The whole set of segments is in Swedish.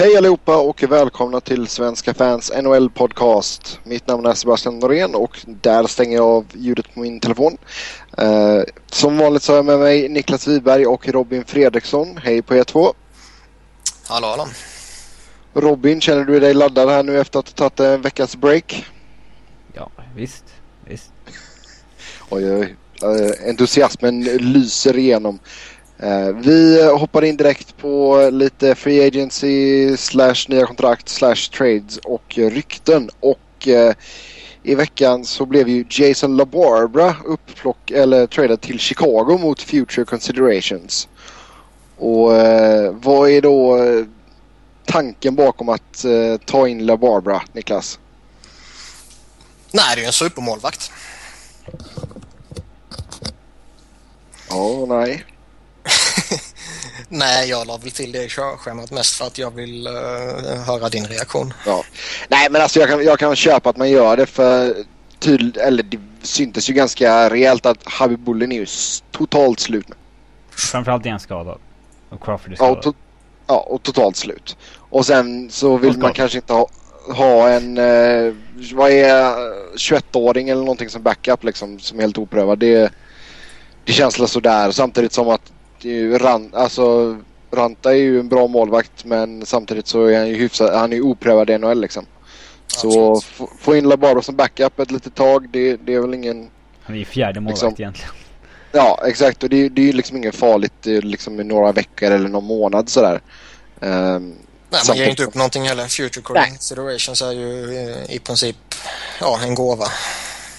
Hej allihopa och välkomna till Svenska fans NHL podcast. Mitt namn är Sebastian Norén och där stänger jag av ljudet på min telefon. Eh, som vanligt så har jag med mig Niklas Wiberg och Robin Fredriksson. Hej på er två. Hallå hallå. Robin, känner du dig laddad här nu efter att ha tagit en veckas break? Ja, visst. visst. Oj, oj. Uh, entusiasmen lyser igenom. Uh, vi hoppar in direkt på lite free agency slash nya kontrakt slash trades och rykten. Och uh, i veckan så blev ju Jason LaBarbara upplock eller tradad till Chicago mot Future Considerations. Och vad är då tanken bakom att ta in LaBarbara, Niklas? Nej, det är ju en supermålvakt. Ja, oh, nej. Nej, jag la väl till det i körschemat mest för att jag vill uh, höra din reaktion. Ja. Nej, men alltså jag kan, jag kan köpa att man gör det för tydligt, eller det syntes ju ganska rejält att Habibullen är ju totalt slut nu. Framförallt är han skadad. Och Crawford är skadad. Ja, to ja, och totalt slut. Och sen så vill man kanske inte ha, ha en, eh, vad är 21-åring eller någonting som backup liksom som är helt oprövad. Det, det känns sådär samtidigt som att Ran, alltså, Ranta är ju en bra målvakt men samtidigt så är han ju hyfsad, han är ju oprövad i NHL liksom. Så få in Labaro som backup ett litet tag, det, det är väl ingen... Han är ju fjärde målvakt liksom, egentligen. Ja, exakt. Och det, det är ju liksom inget farligt liksom i några veckor eller någon månad sådär. Um, Nej, man ger inte upp någonting heller. Future considerations är ju i princip ja, en gåva.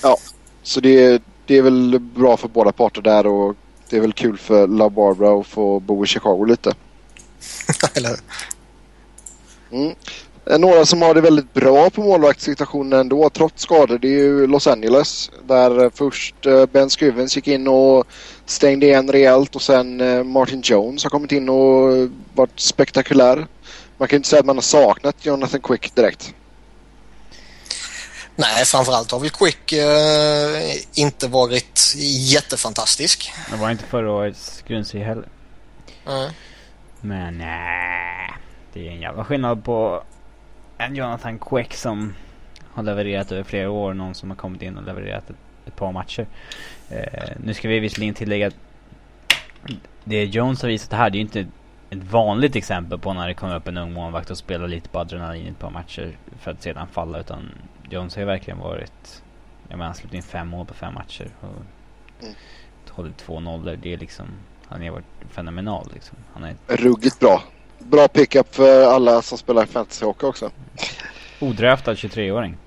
Ja, så det, det är väl bra för båda parter där och det är väl kul för La Barbara att få bo i Chicago lite. Eller mm. Några som har det väldigt bra på målvaktssituationen ändå trots skador det är ju Los Angeles. Där först eh, Ben Scrivens gick in och stängde igen rejält och sen eh, Martin Jones har kommit in och varit spektakulär. Man kan inte säga att man har saknat Jonathan Quick direkt. Nej, framförallt har väl Quick eh, inte varit jättefantastisk. Det var inte förra årets grundserie heller. Mm. Men nej, det är en jävla skillnad på en Jonathan Quick som har levererat över flera år. Någon som har kommit in och levererat ett, ett par matcher. Eh, nu ska vi visserligen tillägga att det Jones har visat här, det är ju inte ett vanligt exempel på när det kommer upp en ung målvakt och spelar lite på adrenalin ett par matcher för att sedan falla. Utan Jones har ju verkligen varit... Jag menar, han släppt in fem mål på fem matcher. Och mm. hållit två nollor. Det är liksom... Han har varit fenomenal liksom. Han är... Ruggigt bra. Bra pickup för alla som spelar fantasy hockey också. Odraftad 23-åring.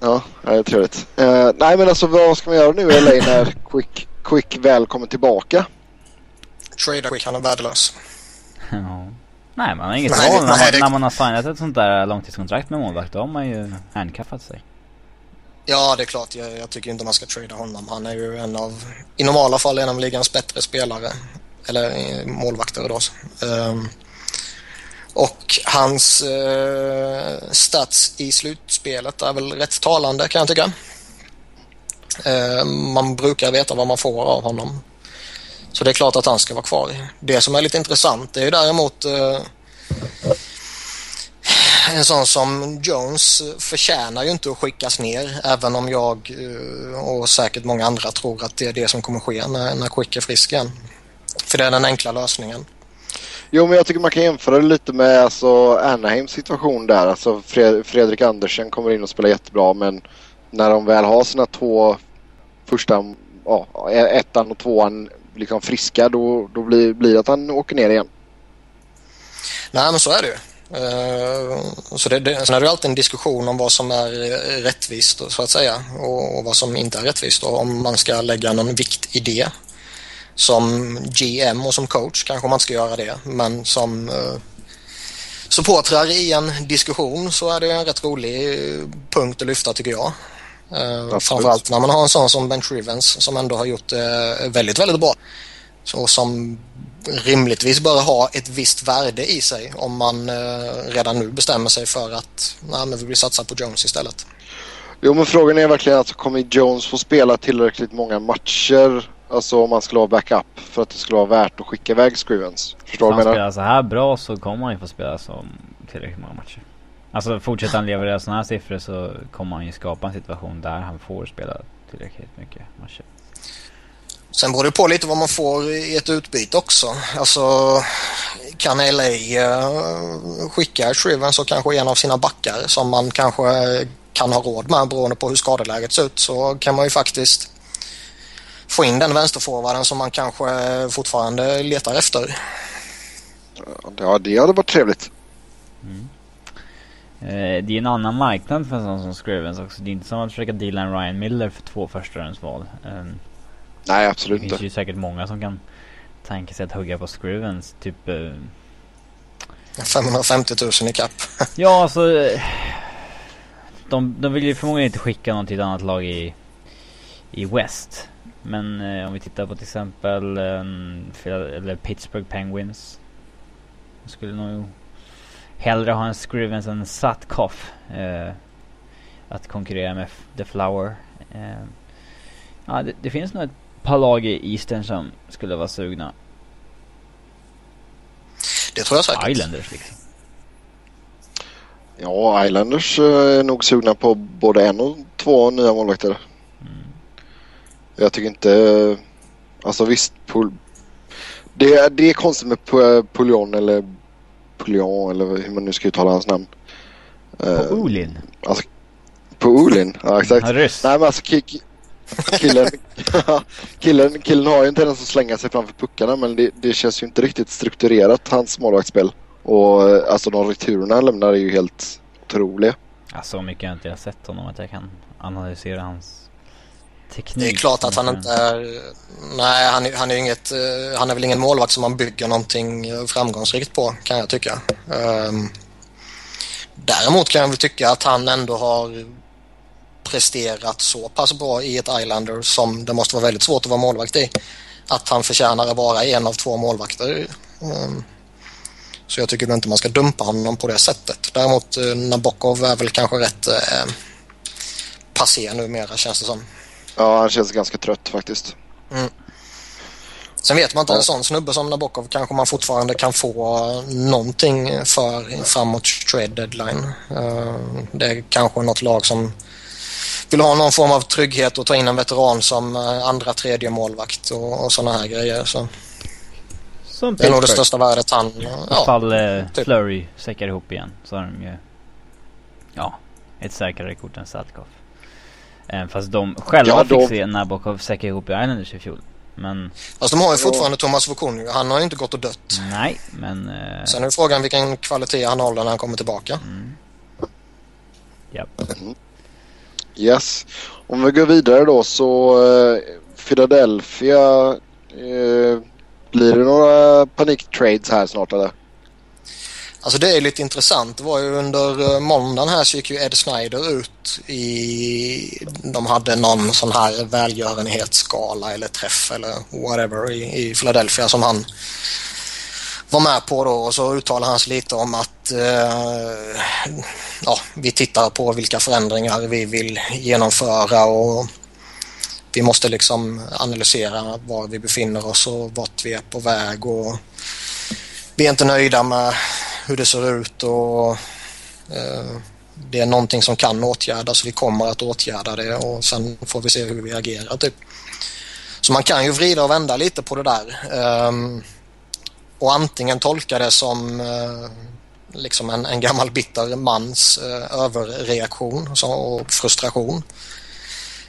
Ja, det är trevligt. Uh, nej men alltså vad ska man göra nu i LA när Quick, Quick väl kommer tillbaka? Trader Quick, han är värdelös. ja. Nej, man har inget val. När, man, det... när man har signat ett sånt där långtidskontrakt med målvakt, då har man ju handkaffat sig. Ja, det är klart. Jag, jag, tycker inte man ska trada honom. Han är ju en av, i normala fall, en av ligans bättre spelare. Eller eh, målvakter då. Um, och hans uh, stats i slutspelet är väl rätt talande kan jag tycka. Uh, man brukar veta vad man får av honom. Så det är klart att han ska vara kvar. Det som är lite intressant är ju däremot eh, en sån som Jones förtjänar ju inte att skickas ner även om jag eh, och säkert många andra tror att det är det som kommer ske när, när Quick är frisk igen. För det är den enkla lösningen. Jo, men jag tycker man kan jämföra det lite med alltså, Anaheims situation där. Alltså, Fredrik Andersen kommer in och spelar jättebra men när de väl har sina två första, ja, e-, ettan och tvåan liksom friska då, då blir, blir det att han åker ner igen. Nej men så är det ju. Uh, så det, det, sen är det alltid en diskussion om vad som är rättvist så att säga och, och vad som inte är rättvist och om man ska lägga någon vikt i det. Som GM och som coach kanske man ska göra det men som uh, supportrar i en diskussion så är det en rätt rolig eh, punkt att lyfta tycker jag. Uh, framförallt när man har en sån som Ben Shrivens som ändå har gjort det uh, väldigt, väldigt bra. Så som rimligtvis bör ha ett visst värde i sig om man uh, redan nu bestämmer sig för att nej, men vi vill satsa på Jones istället. Jo men frågan är verkligen alltså kommer Jones få spela tillräckligt många matcher Alltså om man skulle ha backup för att det skulle vara värt att skicka iväg Scrivens. Förstår du vad jag menar? spelar så här bra så kommer han ju få spela som tillräckligt många matcher. Alltså fortsätter han leverera sådana här siffror så kommer han ju skapa en situation där han får spela tillräckligt mycket matcher. Sen beror det på lite vad man får i ett utbyte också. Alltså kan LA uh, skicka Shriven så kanske en av sina backar som man kanske kan ha råd med beroende på hur skadeläget ser ut så kan man ju faktiskt få in den vänsterforwarden som man kanske fortfarande letar efter. Ja, det hade varit trevligt. Mm. Eh, det är en annan marknad för en sån som Scrivens också. Det är inte som att försöka deala en Ryan Miller för två förstahundsval. Eh, Nej, absolut inte. Det finns ju säkert många som kan tänka sig att hugga på Scrivens. Typ... Eh, 550 000 i kapp. ja, alltså... De, de vill ju förmodligen inte skicka någon till ett annat lag i, i West. Men eh, om vi tittar på till exempel eh, eller Pittsburgh Penguins. Skulle nog hellre ha en Scrivens än Satkoff. Eh, att konkurrera med The Flower. Eh, ja, det, det, finns nog ett par lag i Eastern som skulle vara sugna. Det tror jag säkert. Islanders liksom. Ja, Islanders eh, är nog sugna på både en och två nya målvakter. Mm. Jag tycker inte... Alltså visst, Pol, det, det är konstigt med Poulion eller Poulion eller hur man nu ska uttala hans namn. På Olin? Alltså, på Olin, ja exakt. Ryss. Nej men alltså killen, killen, killen har ju en tendens att slänga sig framför puckarna men det, det känns ju inte riktigt strukturerat hans målvaktsspel. Och alltså de returerna han lämnar är ju helt otroliga. Alltså så mycket har jag inte sett honom att jag kan analysera hans teknik. Det är klart att han inte är... Nej, han, han är inget... Eh, han är väl ingen målvakt som man bygger någonting framgångsrikt på kan jag tycka. Um, däremot kan jag väl tycka att han ändå har presterat så pass bra i ett Islander som det måste vara väldigt svårt att vara målvakt i. Att han förtjänar att vara en av två målvakter. Um, så jag tycker inte man ska dumpa honom på det sättet. Däremot eh, Nabokov är väl kanske rätt eh, passé numera känns det som. Ja, han känns ganska trött faktiskt. Mm. Sen vet man inte, en sån snubbe som Nabokov kanske man fortfarande kan få någonting för framåt trade deadline. Uh, det är kanske något lag som vill ha någon form av trygghet och ta in en veteran som uh, andra tredje målvakt och, och sådana här grejer. Så. Som det är nog det största värdet han... Ja, Ifall uh, typ. Flurry säckar ihop igen så har de ju... Ja, ett säkrare kort än Sadkov. Även fast de själva ja, fick se Nabokov säcka ihop i Islanders i fjol. Men... Fast de har ju fortfarande Thomas Vokunio. Han har ju inte gått och dött. Nej, men... Uh... Sen är frågan vilken kvalitet han håller när han kommer tillbaka. Mm. Yep. Mm. Yes. Om vi går vidare då så uh, Philadelphia. Uh, blir det några paniktrades här snart eller? Alltså det är lite intressant. Det var ju under eh, måndagen här så gick ju Ed Snyder ut i... De hade någon sån här välgörenhetsskala eller träff eller whatever i, i Philadelphia som han var med på då och så uttalade han sig lite om att eh, ja, vi tittar på vilka förändringar vi vill genomföra och vi måste liksom analysera var vi befinner oss och vart vi är på väg och vi är inte nöjda med hur det ser ut och eh, det är någonting som kan åtgärdas. Vi kommer att åtgärda det och sen får vi se hur vi agerar. Typ. Så man kan ju vrida och vända lite på det där. Um, och antingen tolka det som uh, liksom en, en, gammal bitter mans uh, överreaktion och frustration.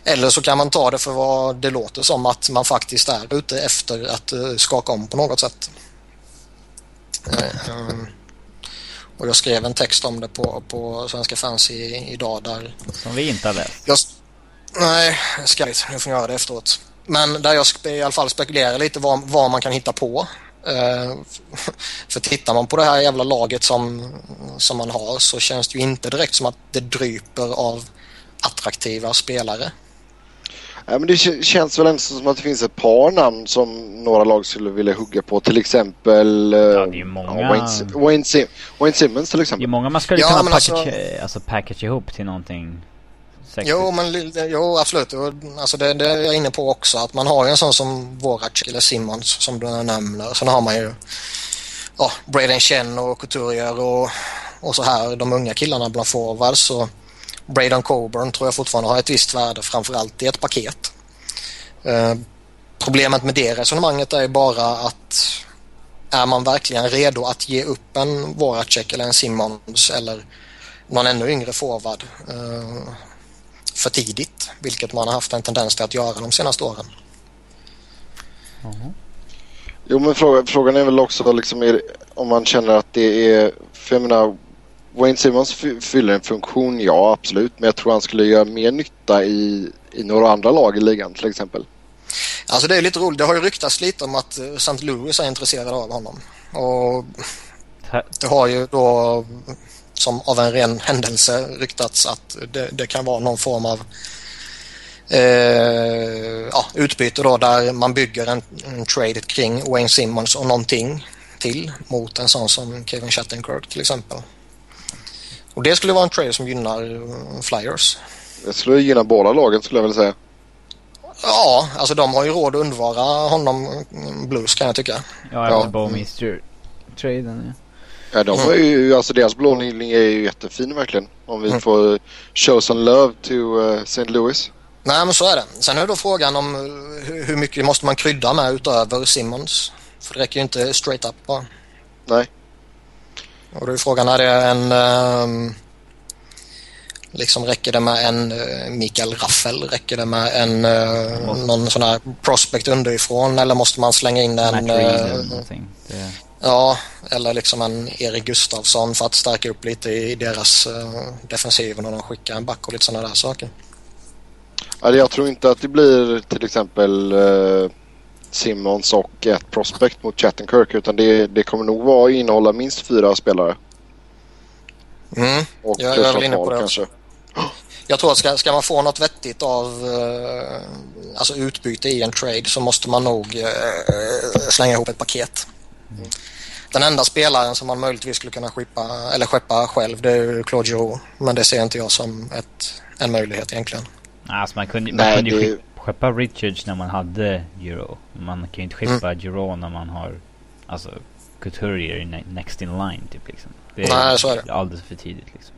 Eller så kan man ta det för vad det låter som att man faktiskt är ute efter att skaka om på något sätt. Um, och jag skrev en text om det på, på Svenska fans i, idag där... Som vi inte har läst? Jag, nej, jag ska inte. Jag får göra det efteråt. Men där jag i alla fall spekulerar lite vad, vad man kan hitta på. Uh, för tittar man på det här jävla laget som, som man har så känns det ju inte direkt som att det dryper av attraktiva spelare. Ja, men det känns väl ändå som att det finns ett par namn som några lag skulle vilja hugga på. Till exempel ja, det är många... ja, Wayne, Wayne, Sim Wayne, Simmons till exempel. Det är många man skulle ja, kunna package, alltså... alltså package ihop till någonting sexigt. Jo, men, jo absolut. Alltså det, det är jag inne på också. Att man har ju en sån som Vorac eller Simmons som du nämner. Sen har man ju ja, Braden Chen och Couturier och och så här de unga killarna bland forwards så Braden Coburn tror jag fortfarande har ett visst värde framförallt i ett paket. Eh, problemet med det resonemanget är bara att är man verkligen redo att ge upp en Voracek eller en Simmons eller någon ännu yngre forward eh, för tidigt, vilket man har haft en tendens till att göra de senaste åren. Mm. Jo men frågan är väl också liksom är, om man känner att det är, för jag menar Wayne Simmons fy- fyller en funktion, ja absolut. Men jag tror han skulle göra mer nytta i, i några andra lag i ligan till exempel. Alltså det är lite roligt, det har ju ryktats lite om att eh, St. Louis är intresserade av honom. Och det har ju då som av en ren händelse ryktats att det, det kan vara någon form av eh, ja, utbyte då där man bygger en, en trade kring Wayne Simmons och någonting till mot en sån som Kevin Shattenkirk till exempel. Och det skulle vara en trade som gynnar eh, Flyers. Det skulle gynna båda lagen skulle jag vilja säga. Ja, alltså de har ju råd att undvara honom mm, Blues kan jag tycka. Ja, Ja. efter Bowmeister-traden ja. Ja, de är ju, alltså deras blålinje är ju jättefin verkligen. Om vi Mm. får show some love to uh, St. Louis. Nej, men så är det. Sen är då frågan om eh, hur hur mycket måste man krydda med utöver Simmons? För det räcker ju inte straight up bara. Nej. Och då är frågan, är det en... ehm, liksom räcker det med en uh, Mikael Raffel? Räcker det med en uh, Måste- någon sån här prospect underifrån? Eller måste man slänga in en... Eh, ja, eller liksom en Erik Gustafsson för att stärka upp lite i deras uh, defensiv när de skickar en back och lite sådana där saker. Ja, jag tror inte att det blir till exempel uh, Simmons och ett prospect mot Chattenkirk utan det, det kommer nog vara innehålla minst fyra spelare. Mm. Och Ja, jag plus är väl inne på det kanske. Jag tror att ska, ska man få något vettigt av eh, alltså utbyte i en trade så måste man nog eh, slänga ihop ett paket. Den enda spelaren som man möjligtvis skulle kunna skippa, eller skeppa själv det är ju Claude Giroux. Men det ser inte jag som ett, en möjlighet egentligen. alltså man kunde, man Nej, kunde ju det- skipp- skeppa Richards när man hade Euro. Man kan ju inte skeppa Giro när man har alltså Couturier next in line typ liksom. Det är Nej, så är det. alldeles för tidigt liksom.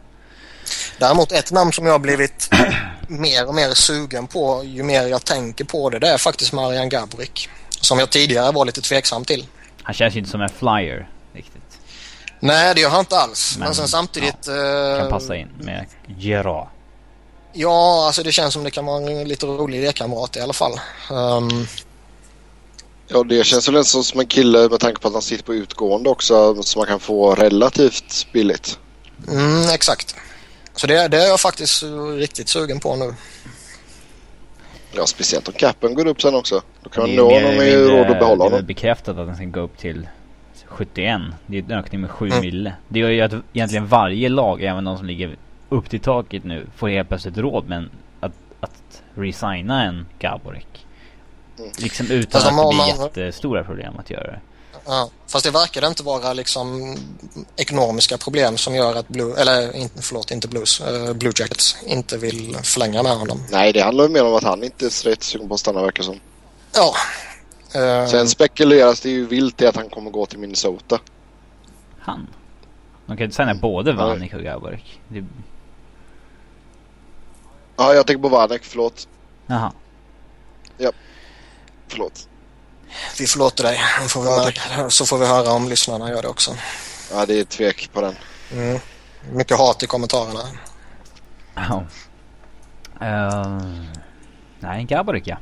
Däremot ett namn som jag har blivit mer och mer sugen på ju mer jag tänker på det, det är faktiskt Marian Gaborik. Som jag tidigare var lite tveksam till. Han känns ju inte som en flyer riktigt. Nej, det gör han inte alls. Men, Men, sen samtidigt... Kan eh, passa in med Gerard. Ja, alltså det känns som det kan vara en lite rolig lekkamrat i alla fall. Ehm, Ja, det känns väl som som en kille med tanke på att han sitter på utgående också som man kan få relativt billigt. mm, exakt. Så det, det är jag faktiskt riktigt sugen på nu. Ja, speciellt om capen går upp sen också. Då kan man nå honom med råd att behålla Det är honom. bekräftat att den ska gå upp till 71. Det är en ökning med 7 Mm. mille. Det gör ju att egentligen varje lag, även de som ligger upp till taket nu, får helt plötsligt råd med en, att, att resigna en Gaborik. Mm. Liksom utan Fast att det blir man- jättestora problem att göra det. Ja, fast det verkar inte vara liksom ekonomiska problem som gör att Blue, eller inte, förlåt, inte Blues, eh, Blue Jackets inte vill förlänga med honom. Nej, det handlar ju mer om att han inte är så rätt sugen på att stanna verkar som. Ja. Eh, Sen spekuleras det ju vilt i att han kommer gå till Minnesota. Han. De kan inte signa både. Vanik och Gaborik. Det, Ja, jag tänker på Vanek. Förlåt. jaha. Förlåt. vi förlåter dig, så får vi, Ja, så får vi höra om lyssnarna gör det också. Ja, det är tvek på den. Mm. Mycket hat i kommentarerna. Ja. Uh, nej, Gaborik ja.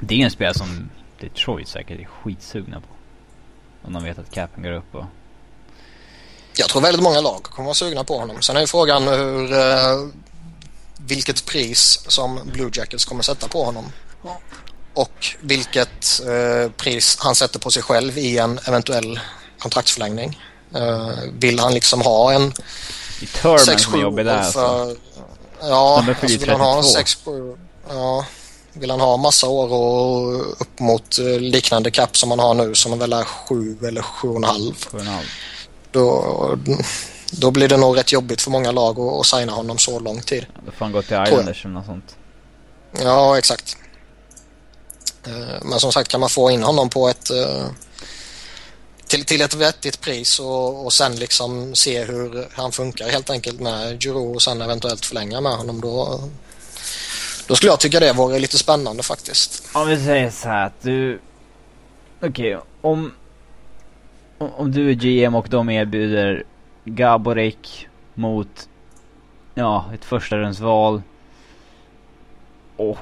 Det är en spelare som Detroit säkert är skitsugna på. Om de vet att capen går upp och... Jag tror väldigt många lag kommer vara sugna på honom. Sen är ju frågan hur, eh, vilket pris som Blue Jackets kommer sätta på honom. Och vilket eh, pris han sätter på sig själv i en eventuell kontraktsförlängning. Eh, vill han liksom ha en I Turman är 6-7 jobbig där alltså. för... Ja, alltså vill han ha en 32. 6-7... Ja, vill han ha massa år och upp mot eh, liknande cap som han har nu som väl är 7 eller 7,5 Sju och en halv. då, då blir det nog rätt jobbigt för många lag att, att signa honom så lång tid. Då får han gå till. Islanders eller något sånt. Ja, exakt. Eh, Men som sagt, kan man få in honom på ett... eh, till, till ett vettigt pris och, och sen liksom se hur han funkar helt enkelt med Giroud och sen eventuellt förlänga med honom. Då, då skulle jag tycka det vore lite spännande faktiskt. Om vi säger så här att du... Okej, okay, om... Om du är GM och de erbjuder Gaborik mot... Ja, ett förstarumsval. och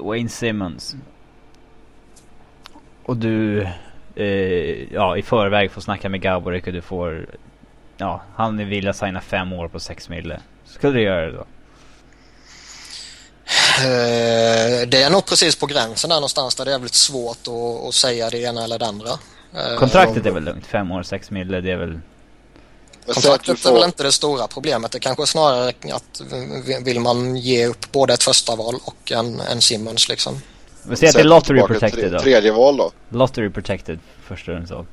Wayne Simmons. Och du eh, ja, i förväg får snacka med Gaborik och du får ja, han vill att signa fem år på sex mille. Skulle du göra det då? Eh, det är nog precis på gränsen där någonstans där det är väldigt svårt att, att säga det ena eller det andra. Eh, Kontraktet är väl lugnt? Fem år, sex mille, det är väl... Kontraktet får... är väl inte det stora problemet. Det kanske är snarare att vill man ge upp både ett första val och en, en Simmons liksom. Vi säger att det är lottery protected då. Tredje val då? Lottery protected första rundsval.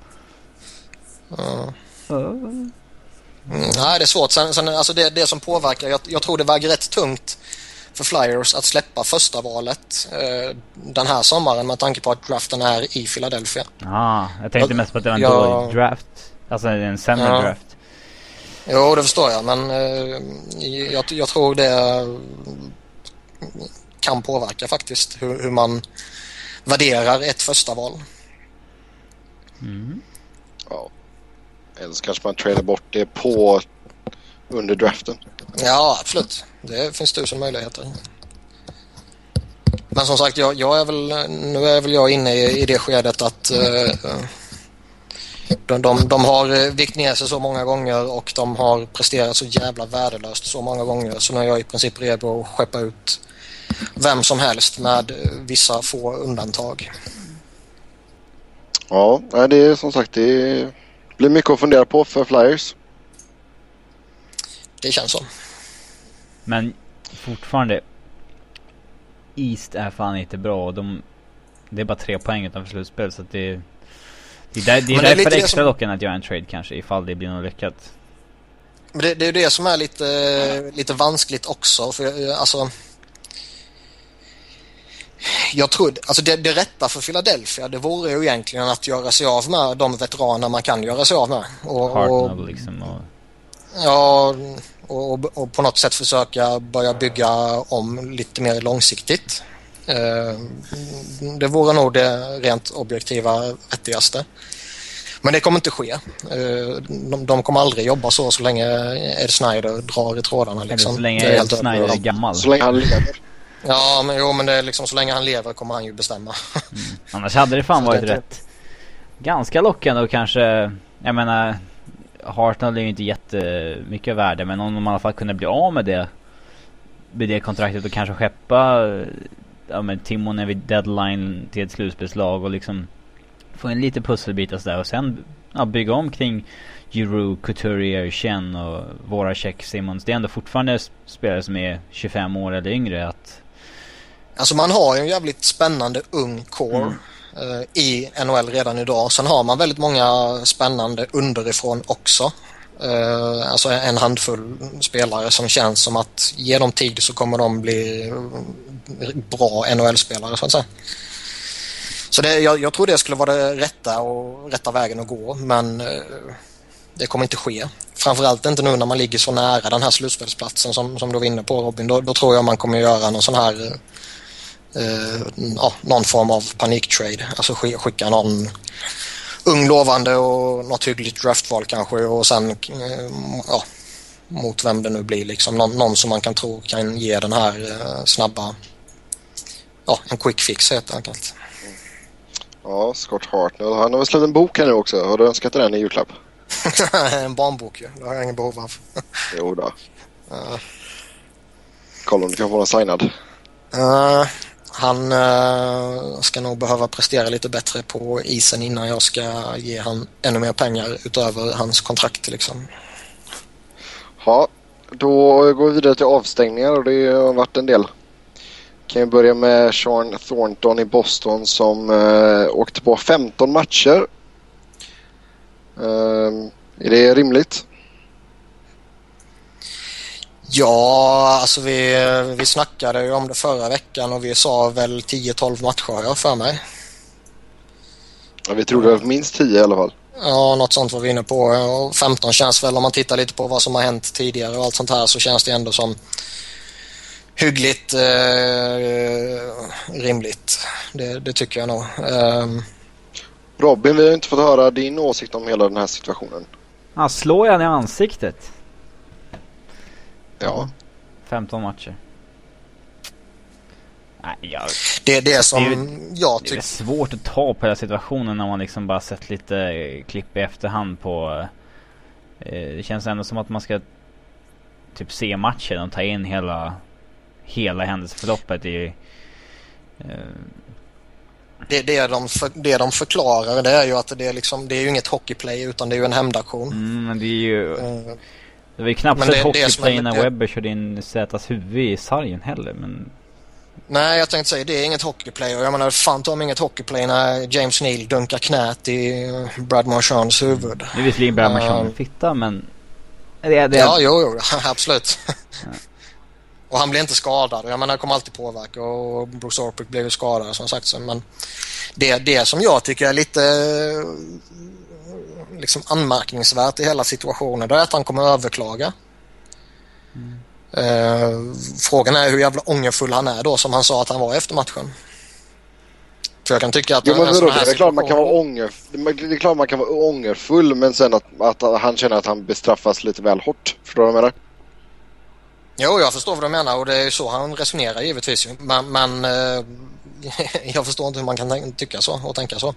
Uh. Mm, nej, det är svårt. Sen, sen, alltså det, det som påverkar, jag, jag tror det väger rätt tungt för Flyers att släppa första valet eh, den här sommaren med tanke på att draften är i Philadelphia. Ah, jag tänkte jag, mest på att det var en jag, dålig draft. Alltså en sämre ja. draft. Jo, det förstår jag men eh, jag, jag, tror det kan påverka faktiskt hur, hur man värderar ett första val. Mm. Ja. Eller så kanske man tradar bort det på under draften. Ja, absolut. Det finns tusen möjligheter. Men som sagt, jag, jag är väl, nu är väl jag inne i, i det skedet att uh, de, de, de har vikt ner sig så många gånger och de har presterat så jävla värdelöst så många gånger så nu är jag i princip redo att skeppa ut vem som helst med vissa få undantag. Ja, det är som sagt det blir mycket att fundera på för Flyers. Det känns så. Men fortfarande East är fan inte bra och de, det är bara tre poäng utanför slutspel så att det det är, där, det är därför det är extra som... lockande att göra en trade kanske ifall det blir något lyckat. Men det, det är det som är lite, lite vanskligt också för alltså jag tror, alltså det, det rätta för Philadelphia det vore ju egentligen att göra sig av med de veteraner man kan göra sig av med. Och, och liksom och... Ja, och, och, på något sätt försöka börja bygga om lite mer långsiktigt. Eh, det vore nog det rent objektiva vettigaste. Men det kommer inte ske. Eh, de, de kommer aldrig jobba så så länge Ed Snyder drar i trådarna. Liksom. Så länge Ed Snyder är gammal. Så länge han lever. Ja, men, jo, men det är liksom så länge han lever kommer han ju bestämma. mm. Annars hade det fan varit det rätt. Ganska lockande och kanske, jag menar, Hartnell är ju inte jättemycket värde men om de i alla fall kunde bli av med det med det kontraktet och kanske skeppa ja men Timon är vid deadline till ett slutspelslag och liksom få en lite pusselbitar sådär och sen ja, bygga om kring Giroud, Couturier, Chen och våra check Simmons. Det är ändå fortfarande spelare som är 25 år eller yngre att Alltså man har ju en jävligt spännande ung core mm. Eh, i NHL redan idag. Sen har man väldigt många spännande underifrån också. Eh, alltså en handfull spelare som känns som att ge dem tid så kommer de bli bra NHL-spelare så att säga. Så det, jag, jag, tror det skulle vara det rätta och rätta vägen att gå men eh, det kommer inte ske. Framförallt inte nu när man ligger så nära den här slutspelsplatsen som, som du var inne på Robin. Då, då tror jag man kommer göra någon sån här ja, någon form av paniktrade. Alltså skicka någon ung lovande och något hyggligt draftval kanske och sen eh, ja, mot vem det nu blir liksom. Någon, någon, som man kan tro kan ge den här eh, snabba, ja en quick fix helt enkelt. Ja, Scott Hartnell. Han har väl släppt en bok här nu också. Har du önskat den i julklapp? en barnbok ju. Det har jag ingen behov av. jo då. Uh. Kolla om du kan få den signad. Uh, han uh, ska nog behöva prestera lite bättre på isen innan jag ska ge han ännu mer pengar utöver hans kontrakt liksom. Ja, då går vi vidare till avstängningar och det har varit en del. Kan vi börja med Sean Thornton i Boston som uh, åkte på 15 matcher. Uh, är det rimligt? Ja, alltså vi, vi snackade ju om det förra veckan och vi sa väl 10-12 matcher jag för mig. Ja, vi trodde minst 10 i alla fall. Ja, något sånt var vi inne på. Och 15 känns väl, om man tittar lite på vad som har hänt tidigare och allt sånt här, så känns det ändå som hyggligt eh, rimligt. Det, det, tycker jag nog. Um... Robin, vi har inte fått höra din åsikt om hela den här situationen. Han slår jag i ansiktet. Ja. 15 matcher. Nej, jag... Det är det som det är, jag tycker... Det är svårt att ta på hela situationen när man liksom bara sett lite klipp i efterhand på... Eh, det känns ändå som att man ska typ se matchen och ta in hela hela händelseförloppet i... Eh... Det, det, de för, det de förklarar det är ju att det är, liksom, det är ju inget hockeyplay utan det är ju en hämndaktion. Mm, men det är ju... Uh, det var ju knappt ett hockeyplay när Webber körde in Zätas huvud i sargen heller men... Nej, jag tänkte säga det är inget hockeyplay och jag menar fan ta inget hockeyplay när James Neal dunkar knät i Brad Marchands huvud. Det är visserligen Brad Marchand uh, fitta men... Det, det... Ja, jo, jo, absolut. Och han blir inte skadad. Jag menar, det kommer alltid påverka och Bruce Orpik blev ju skadad som sagt. Men det, det som jag tycker är lite liksom anmärkningsvärt i hela situationen det är att han kommer överklaga. Mm. Eh, frågan är hur jävla ångerfull han är då som han sa att han var efter matchen. För jag kan tycka att... Jo, men vadå, det, är klart man kan vara ånger, det är klart man kan vara ångerfull men sen att, att han känner att han bestraffas lite väl hårt. Förstår du vad jag menar? Jo, jag förstår vad du menar och det är så han resonerar givetvis. Men, men eh, jag förstår inte hur man kan tycka så och tänka så.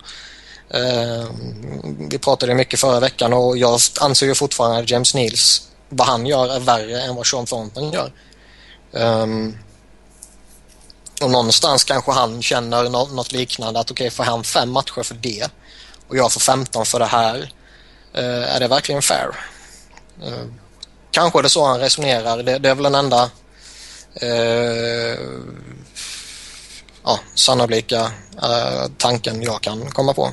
Eh, vi pratade mycket förra veckan och jag anser ju fortfarande att James Neals, vad han gör är värre än vad Sean Thornton gör. Ehm, och någonstans kanske han känner något liknande att okej, okay, får han fem matcher för det och jag får 15 för det här. Eh, är det verkligen fair? Ehm, kanske är det så han resonerar. Det, det är väl den enda eh, ja, sannolika eh, tanken jag kan komma på.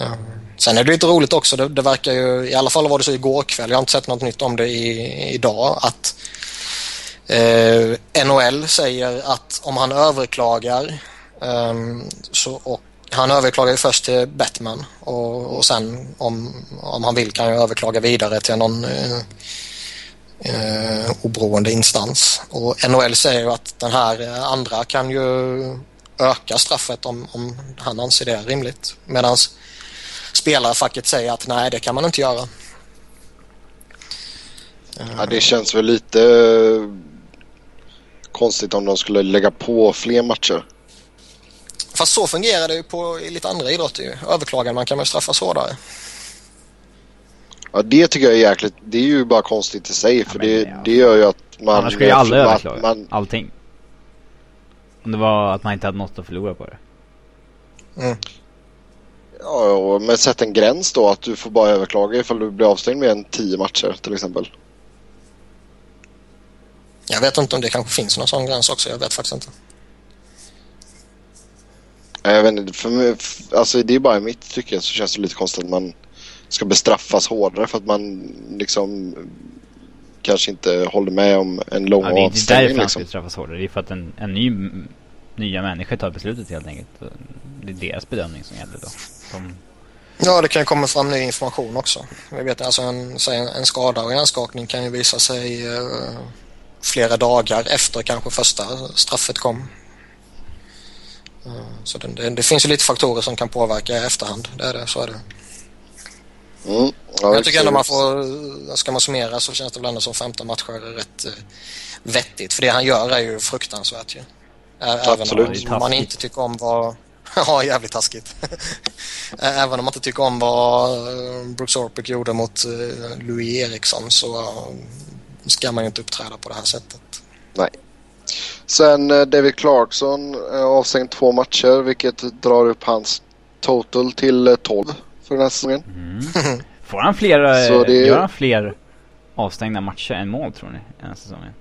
Ja. Sen är det lite roligt också, det, det, verkar ju, i alla fall var det så igår kväll, jag har inte sett något nytt om det i, idag, att eh, NHL säger att om han överklagar eh, så, och han överklagar ju först till Batman och, och sen om, om han vill kan han överklaga vidare till någon eh, eh, oberoende instans. Och NHL säger ju att den här andra kan ju öka straffet om, om han anser det rimligt. Medan spelarfacket säger att nej, det kan man inte göra. Ja, det känns väl lite konstigt om de skulle lägga på fler matcher. Fast så fungerar det ju på i lite andra idrotter. Överklagar man kan man straffas hårdare. Ja det tycker jag är jäkligt. Det är ju bara konstigt i sig för ja, det, ja. det gör ju att man... Annars skulle ju alla överklaga man, allting. Om det var att man inte hade något att förlora på det. Mm. Ja, men sätt en gräns då att du får bara överklaga ifall du blir avstängd med en tio matcher till exempel. Jag vet inte om det kanske finns någon sån gräns också. Jag vet faktiskt inte. Jag vet inte, för mig, alltså det är bara i mitt tycke så känns det lite konstigt att man ska bestraffas hårdare för att man liksom kanske inte håller med om en lång ja, Det är inte därför liksom. han ska bestraffas hårdare. Det är för att en, en ny, nya människor tar beslutet helt enkelt. Det är deras bedömning som gäller då. De... Ja, det kan komma fram ny information också. Vi vet alltså en, en skada och hjärnskakning kan ju visa sig uh, flera dagar efter kanske första straffet kom. Uh, så det, det, det, finns ju lite faktorer som kan påverka i efterhand. Det är det, så är det. Mm. Ja, jag tycker ändå man får, ska man summera så känns det väl ändå som 15 matcher är rätt vettigt. För det han gör är ju fruktansvärt ju. Även Absolut. om man inte tycker om vad... ja, jävligt taskigt. Även om man inte tycker om vad eh, Brooks Orpik gjorde mot uh, Louis Eriksson så uh, ska man ju inte uppträda på det här sättet. Nej. Sen David Clarkson avstängd två matcher vilket drar upp hans total till 12 för den här säsongen. Mm. Får han fler, Så det... gör han fler avstängda matcher än mål tror ni den här säsongen?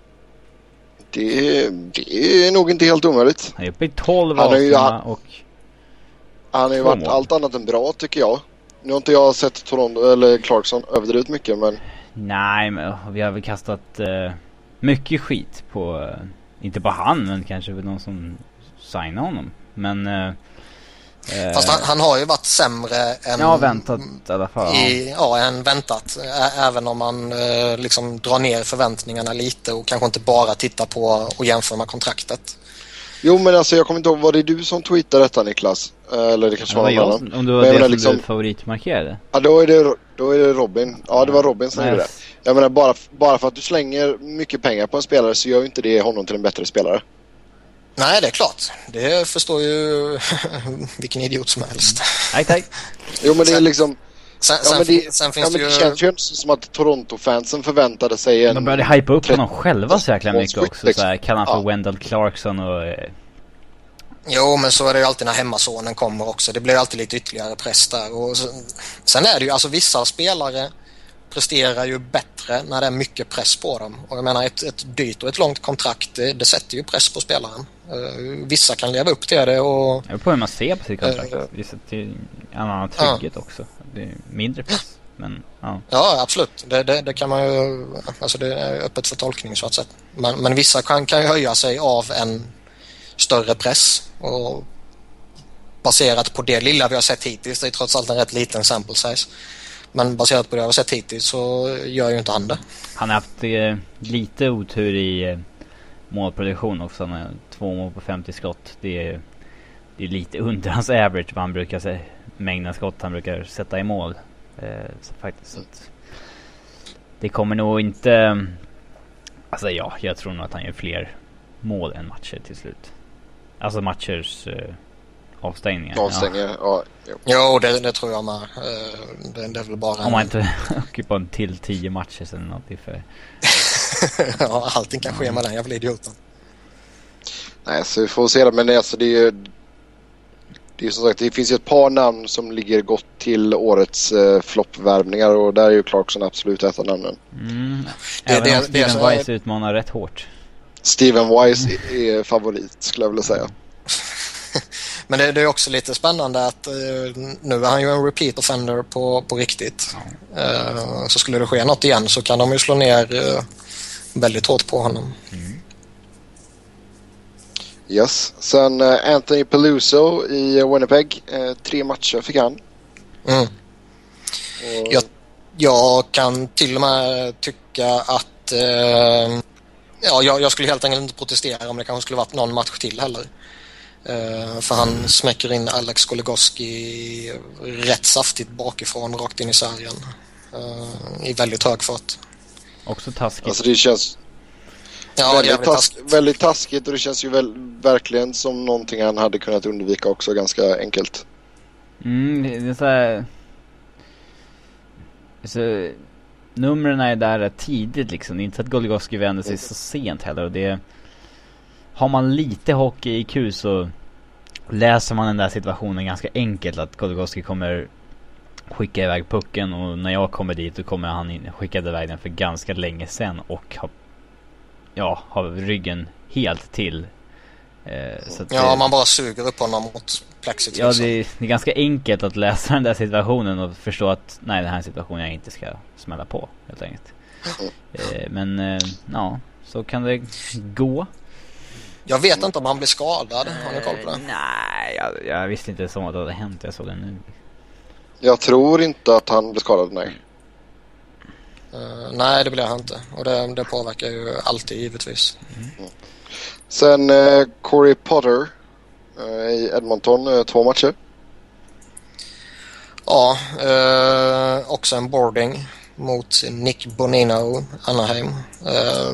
Det, det är nog inte helt omöjligt. Han är uppe i 12 avstängda och... Han har ju varit mål. allt annat än bra tycker jag. Nu har inte jag sett Toronto, eller Clarkson överdrivet mycket men... Nej men vi har väl kastat uh, mycket skit på, uh, inte på han men kanske någon som signar honom. Men uh, Fast han, han, har ju varit sämre än... Ja, väntat i alla fall. I, ja, än väntat. Även om man liksom drar ner förväntningarna lite och kanske inte bara tittar på och jämför med kontraktet. Jo men alltså jag kommer inte ihåg, var det du som tweetade detta Niklas? Eller det kanske var någon jag, annan? Om det var Men det som liksom- du favoritmarkerade. Ja då är, det, då är det Robin. Ja det var Robin som Nej. gjorde det. Jag menar bara, bara för att du slänger mycket pengar på en spelare så gör ju inte det honom till en bättre spelare. Nej, det är klart. Det förstår ju vilken idiot som helst. Tack, tack. Jo men det är liksom... Sen, Ja, sen, men det, sen ja, finns men det det ju... känns ju som att Toronto-fansen förväntade sig en... De började hypa upp honom 30 själva så jäkla mycket också. Så här, kallar han för Ja. Wendell Clarkson och... Jo, men så är det ju alltid när hemmasonen kommer också. Det blir alltid lite ytterligare press där. Och sen är det ju, alltså vissa spelare presterar ju bättre när det är mycket press på dem. Och jag menar ett, ett dyrt och ett långt kontrakt, det, det sätter ju press på spelaren. Eh, vissa kan leva upp till det och Jag beror på hur man ser på sitt kontrakt. Eh, Vissa till en annan trygghet också. Det är mindre press. Men ja. Ja, absolut. Det, det, det kan man ju... Alltså det är öppet för tolkning så att säga. Men, men vissa kan, kan ju höja sig av en större press. Och baserat på det lilla vi har sett hittills, det är trots allt en rätt liten sample size. Men baserat på det vi har sett hittills så gör ju inte han det. Han har haft eh, lite otur i eh, målproduktion också. Han har två mål på 50 skott. Det är, det är lite under hans average vad han brukar säga. Mängden skott han brukar sätta i mål. Eh, så faktiskt så att Det kommer nog inte... Eh, alltså ja, jag tror nog att han gör fler mål än matcher till slut. Alltså matchers eh, avstängningar. Ja. Avstängningar. Ja. jo. Jo, det, det tror jag med. Eh, Det, det är väl bara... Om man inte åker på en till 10 matcher. Det är för... ja, allting kan ske med den jävla idioten. Nej, så vi får se det. Men alltså det är ju... Det är som sagt, det finns ju ett par namn som ligger gott till årets eh, floppvärvningar och där är ju Clarkson absolut ett av namnen. Mm. Det- Även det- om Steven är- Weiss utmanar rätt hårt. Steven Wise är- favorit skulle jag vilja säga. Men det, det är också lite spännande att eh, nu är han ju en repeat offender på, på riktigt. Eh, så skulle det ske något igen så kan de ju slå ner eh, väldigt hårt på honom. Yes. Sen Anthony Peluso i Winnipeg. Tre matcher fick han. Mm. Jag, jag kan till och med tycka att ja, jag, jag skulle helt enkelt inte protestera om det kanske skulle varit någon match till heller. Eh, för han smäcker in Alex Goligoski rätt saftigt bakifrån rakt in i sargen. Eh, I väldigt hög fart. Också taskigt. Alltså det känns Ja, det är väldigt, task, taskigt. väldigt taskigt och det känns ju väl, verkligen som någonting han hade kunnat undvika också ganska enkelt. Mm, det det är så här... Så, numren är där rätt tidigt liksom. Det är inte så att Goligoski vänder sig så sent heller och det... Har man lite hockey-IQ så läser man den där situationen ganska enkelt. Att Goligoski kommer skicka iväg pucken och när jag kommer dit då kommer han in, skickade iväg den för ganska länge sen och har... Ja, har ryggen helt till. Eh, så att Ja, det- man bara suger upp honom mot plexit. Ja, liksom. det är, det är ganska enkelt att läsa den där situationen och förstå att nej, det här är en situation jag inte ska smälla på, helt enkelt. Eh, men, eh, ja, så kan det gå. Jag vet inte om han blir skadad. Har ni koll på Eh, det? nej, jag, jag visste inte så att det hade hänt. Jag såg det nu. Jag tror inte att han blev skadad, nej. Eh, nej, det blir han inte. Och det, det påverkar ju alltid givetvis. Sen eh, Corey Potter eh, i Edmonton, eh, två matcher. Ja, eh, också en boarding mot Nick Bonino, Anaheim. Eh,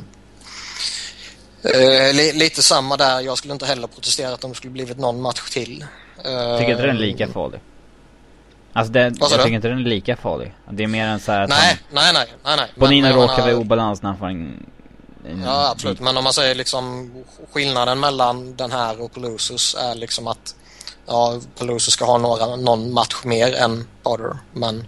eh, li, lite samma där. Jag skulle inte heller protesterat om det skulle blivit någon match till. Eh, Jag tycker inte den är lika farlig. Alltså det, jag tycker inte den är lika farlig. Det är mer än så här att Nej, nej, nej, nej, nej. han, Bonino Men- men råkar vara i menar- obalans när han får en... en Ja, absolut. Men om man säger liksom skillnaden mellan den här och Pelusus är liksom att ja, Pelusus ska ha några, någon match mer än Potter. Men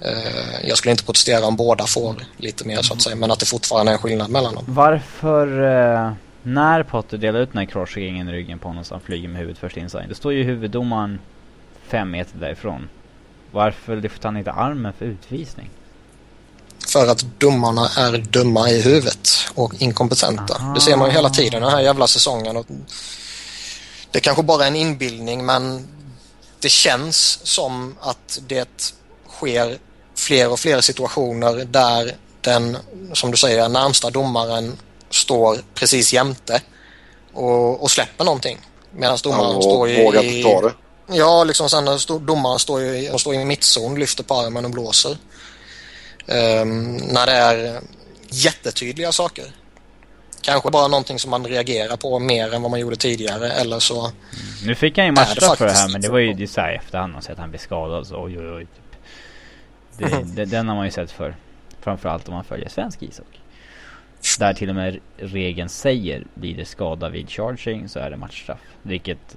eh, jag skulle inte protestera om båda får lite mer så att säga. Men att det fortfarande är en skillnad mellan dem. Varför, eh, när Potter delar ut den här crossringen i ryggen på honom så han flyger med huvudet först inside. Då står ju huvuddomaren fem meter därifrån. Varför lyfter han inte armen för utvisning? För att domarna är dumma i huvudet och inkompetenta. Aha. Det ser man ju hela tiden den här jävla säsongen. Och det kanske bara är en inbildning men det känns som att det sker fler och fler situationer där den, som du säger, närmsta domaren står precis jämte och, och släpper någonting. Medan domaren Ja, står i... vågar ta det. Ja, liksom sen domaren står i, och står i mittzon, lyfter på armen och blåser. Ehm, när det är jättetydliga saker. Kanske bara någonting som man reagerar på mer än vad man gjorde tidigare eller så. Nu fick han ju matchstraff för det här men det var ju det är så här i efterhand man sett att han blev skadad så oj oj oj. Typ. Det, det, den har man ju sett för. Framförallt om man följer svensk ishockey. Där till och med regeln säger blir det skada vid charging så är det matchstraff. Vilket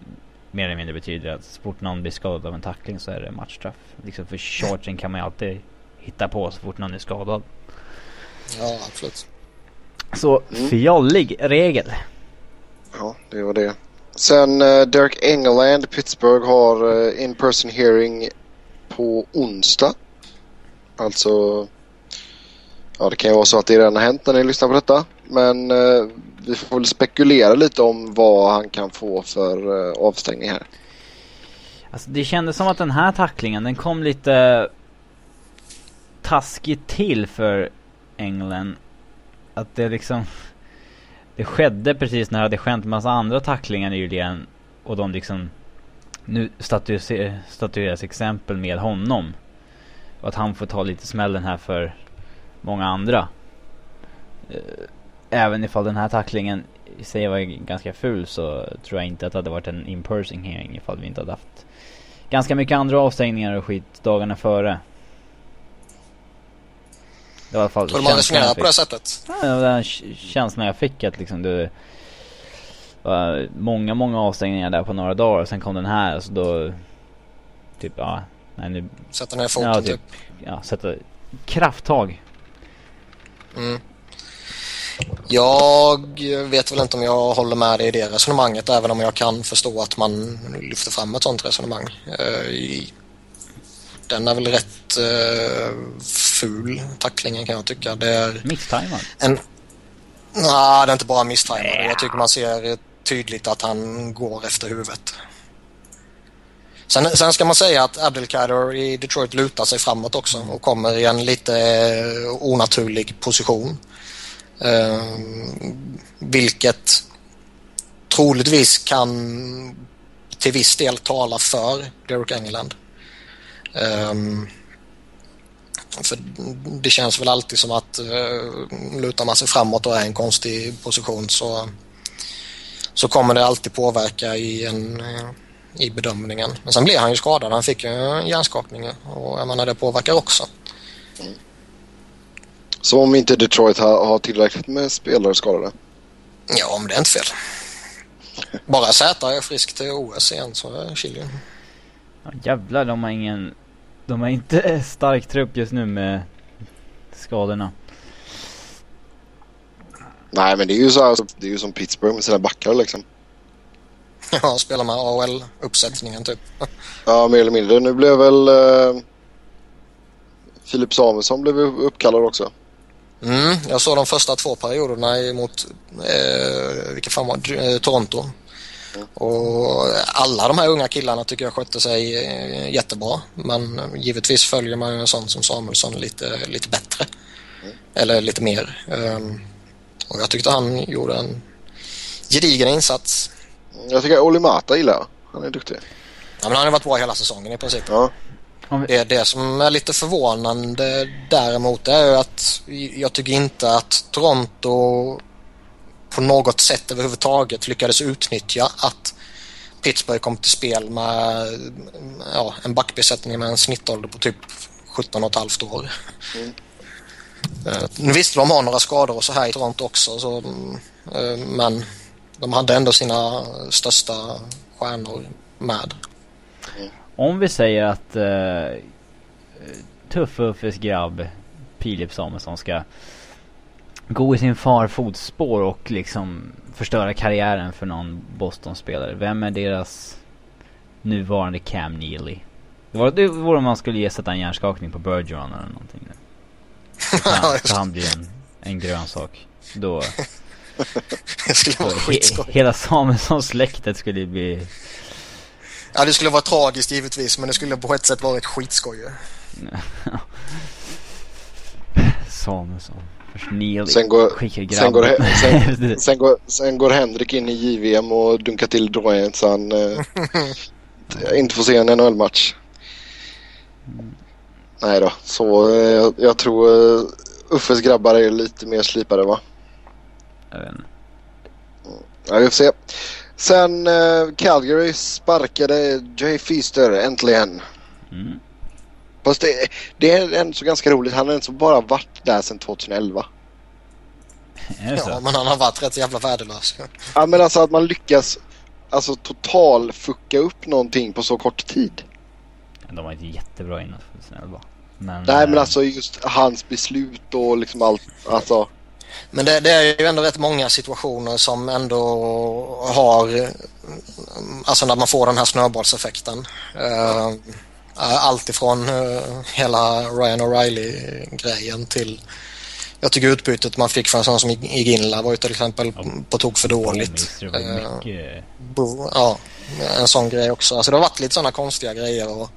mer eller mindre betyder att så fort någon blir skadad av en tackling så är det matchstraff. Liksom för charging kan man ju alltid hitta på så fort någon är skadad. Ja, absolut. Så Mm. fjollig regel. Ja, det var det. Sen uh, Derek Engeland, Pittsburgh har uh, in-person hearing på onsdag. Alltså, ja det kan ju vara så att det redan har hänt när ni lyssnar på detta. Men eh, vi får väl spekulera lite om vad han kan få för eh, avstängning här. Alltså det kändes som att den här tacklingen den kom lite taskigt till för England. Att det liksom Det skedde precis när det hade skett en massa andra tacklingar nyligen och de liksom Nu statueras, statueras exempel med honom. Och att han får ta lite smällen här för många andra. Eh, även ifall den här tacklingen i sig var ganska ful så tror jag inte att det hade varit en in-person hearing ifall vi inte hade haft ganska mycket andra avstängningar och skit dagarna före. Det var i alla fall Tror du man resonerar på det sättet? Ja, den känslan jag fick att liksom det var många, många avstängningar där på några dagar och sen kom den här så då typ ja, nej nu, Sätta ner foten ja typ. typ, ja sätta krafttag. Mm. Jag vet väl inte om jag håller med dig i det resonemanget även om jag kan förstå att man lyfter fram ett sånt resonemang. Den är väl rätt eh, ful, tacklingen kan jag tycka. Det är Misstajmad. en... Nej, det är inte bara misstajmad. Jag tycker man ser tydligt att han går efter huvudet. Sen, sen ska man säga att Abdelkader i Detroit lutar sig framåt också och kommer i en lite eh, onaturlig position. Eh, vilket troligtvis kan till viss del tala för Derek England. Ehm, för det känns väl alltid som att uh, lutar man sig framåt och är i en konstig position så, så kommer det alltid påverka i, en, eh, i bedömningen. Men sen blev han ju skadad. Han fick ju en hjärnskakning och jag menar det påverkar också. Som om inte Detroit har, har tillräckligt med spelare skadade. Ja, men det är inte fel. Bara Z är frisk till OS igen så är Chile. Ja, jävlar, de har ingen... De har inte stark trupp just nu med skadorna. Nej men det är ju så här, alltså, det är ju som Pittsburgh med sina backar liksom. Ja, spelar med AHL-uppsättningen typ. Ja mer eller mindre. Nu blev väl eh, Filip Samuelsson blev uppkallad också. Mm, jag såg de första två perioderna mot eh, vilka fan var det? Eh, Toronto. Och alla de här unga killarna tycker jag skötte sig eh, jättebra. Men givetvis följer man ju en sån som Samuelsson lite, lite bättre. Eller lite mer. Ehm, och jag tyckte han gjorde en gedigen insats. Jag tycker Oli Mata gillar jag. Han är duktig. Ja, men han har varit bra hela säsongen i princip. Ja. Det, det som är lite förvånande däremot är ju att jag tycker inte att Toronto på något sätt överhuvudtaget lyckades utnyttja att Pittsburgh kom till spel med ja, en backbesättning med en snittålder på typ 17 och ett halvt år. Mm. Eh, Nu visste de har några skador och så här i Toronto också så, eh, men de hade ändå sina största stjärnor med. om vi säger att uh, Tuff-Uffes grabb Filip Samuelsson ska gå i sin far fotspår och liksom förstöra karriären för någon Boston-spelare. Vem är deras nuvarande Cam Neely? Det var det vore om man skulle ge sätta en hjärnskakning på Bergeron eller någonting. nu. Så han, så han blir en, en grönsak. Då, Det skulle vara he, skitskoj. hela Samuelsson-släktet skulle bli Ja, det skulle vara tragiskt givetvis, men det skulle på ett sätt varit skitskoj. Samuelsson. Sen går, skickar sen, går, sen, sen, går, sen går Henrik in i JVM och dunkar till Drouin så han eh, inte får se en NHL-match. Nej då, så eh, jag, jag tror uh, Uffes grabbar är lite mer slipade va? Jag vet inte. Ja, vi får se. Sen eh, Calgary sparkade Jay Feaster äntligen. Mm. Fast det, det är ändå så ganska roligt. Han har ändå bara varit där sedan 2011. Är det så? Ja, men han har varit rätt jävla värdelös. Ja men alltså att man lyckas alltså total fucka upp någonting på så kort tid. De var inte jättebra innan 2011. Men, Nej men eh, alltså just hans beslut och liksom allt. Alltså. Men det, det är ju ändå rätt många situationer som ändå har, alltså när man får den här snöbollseffekten. Eh, Allt ifrån eh, hela Ryan O'Reilly-grejen till jag tycker utbytet man fick från en sån som Iginla var ju till exempel på tok för dåligt. Eh, mycket... Ja, en sån grej också. Alltså det har varit lite sådana konstiga grejer och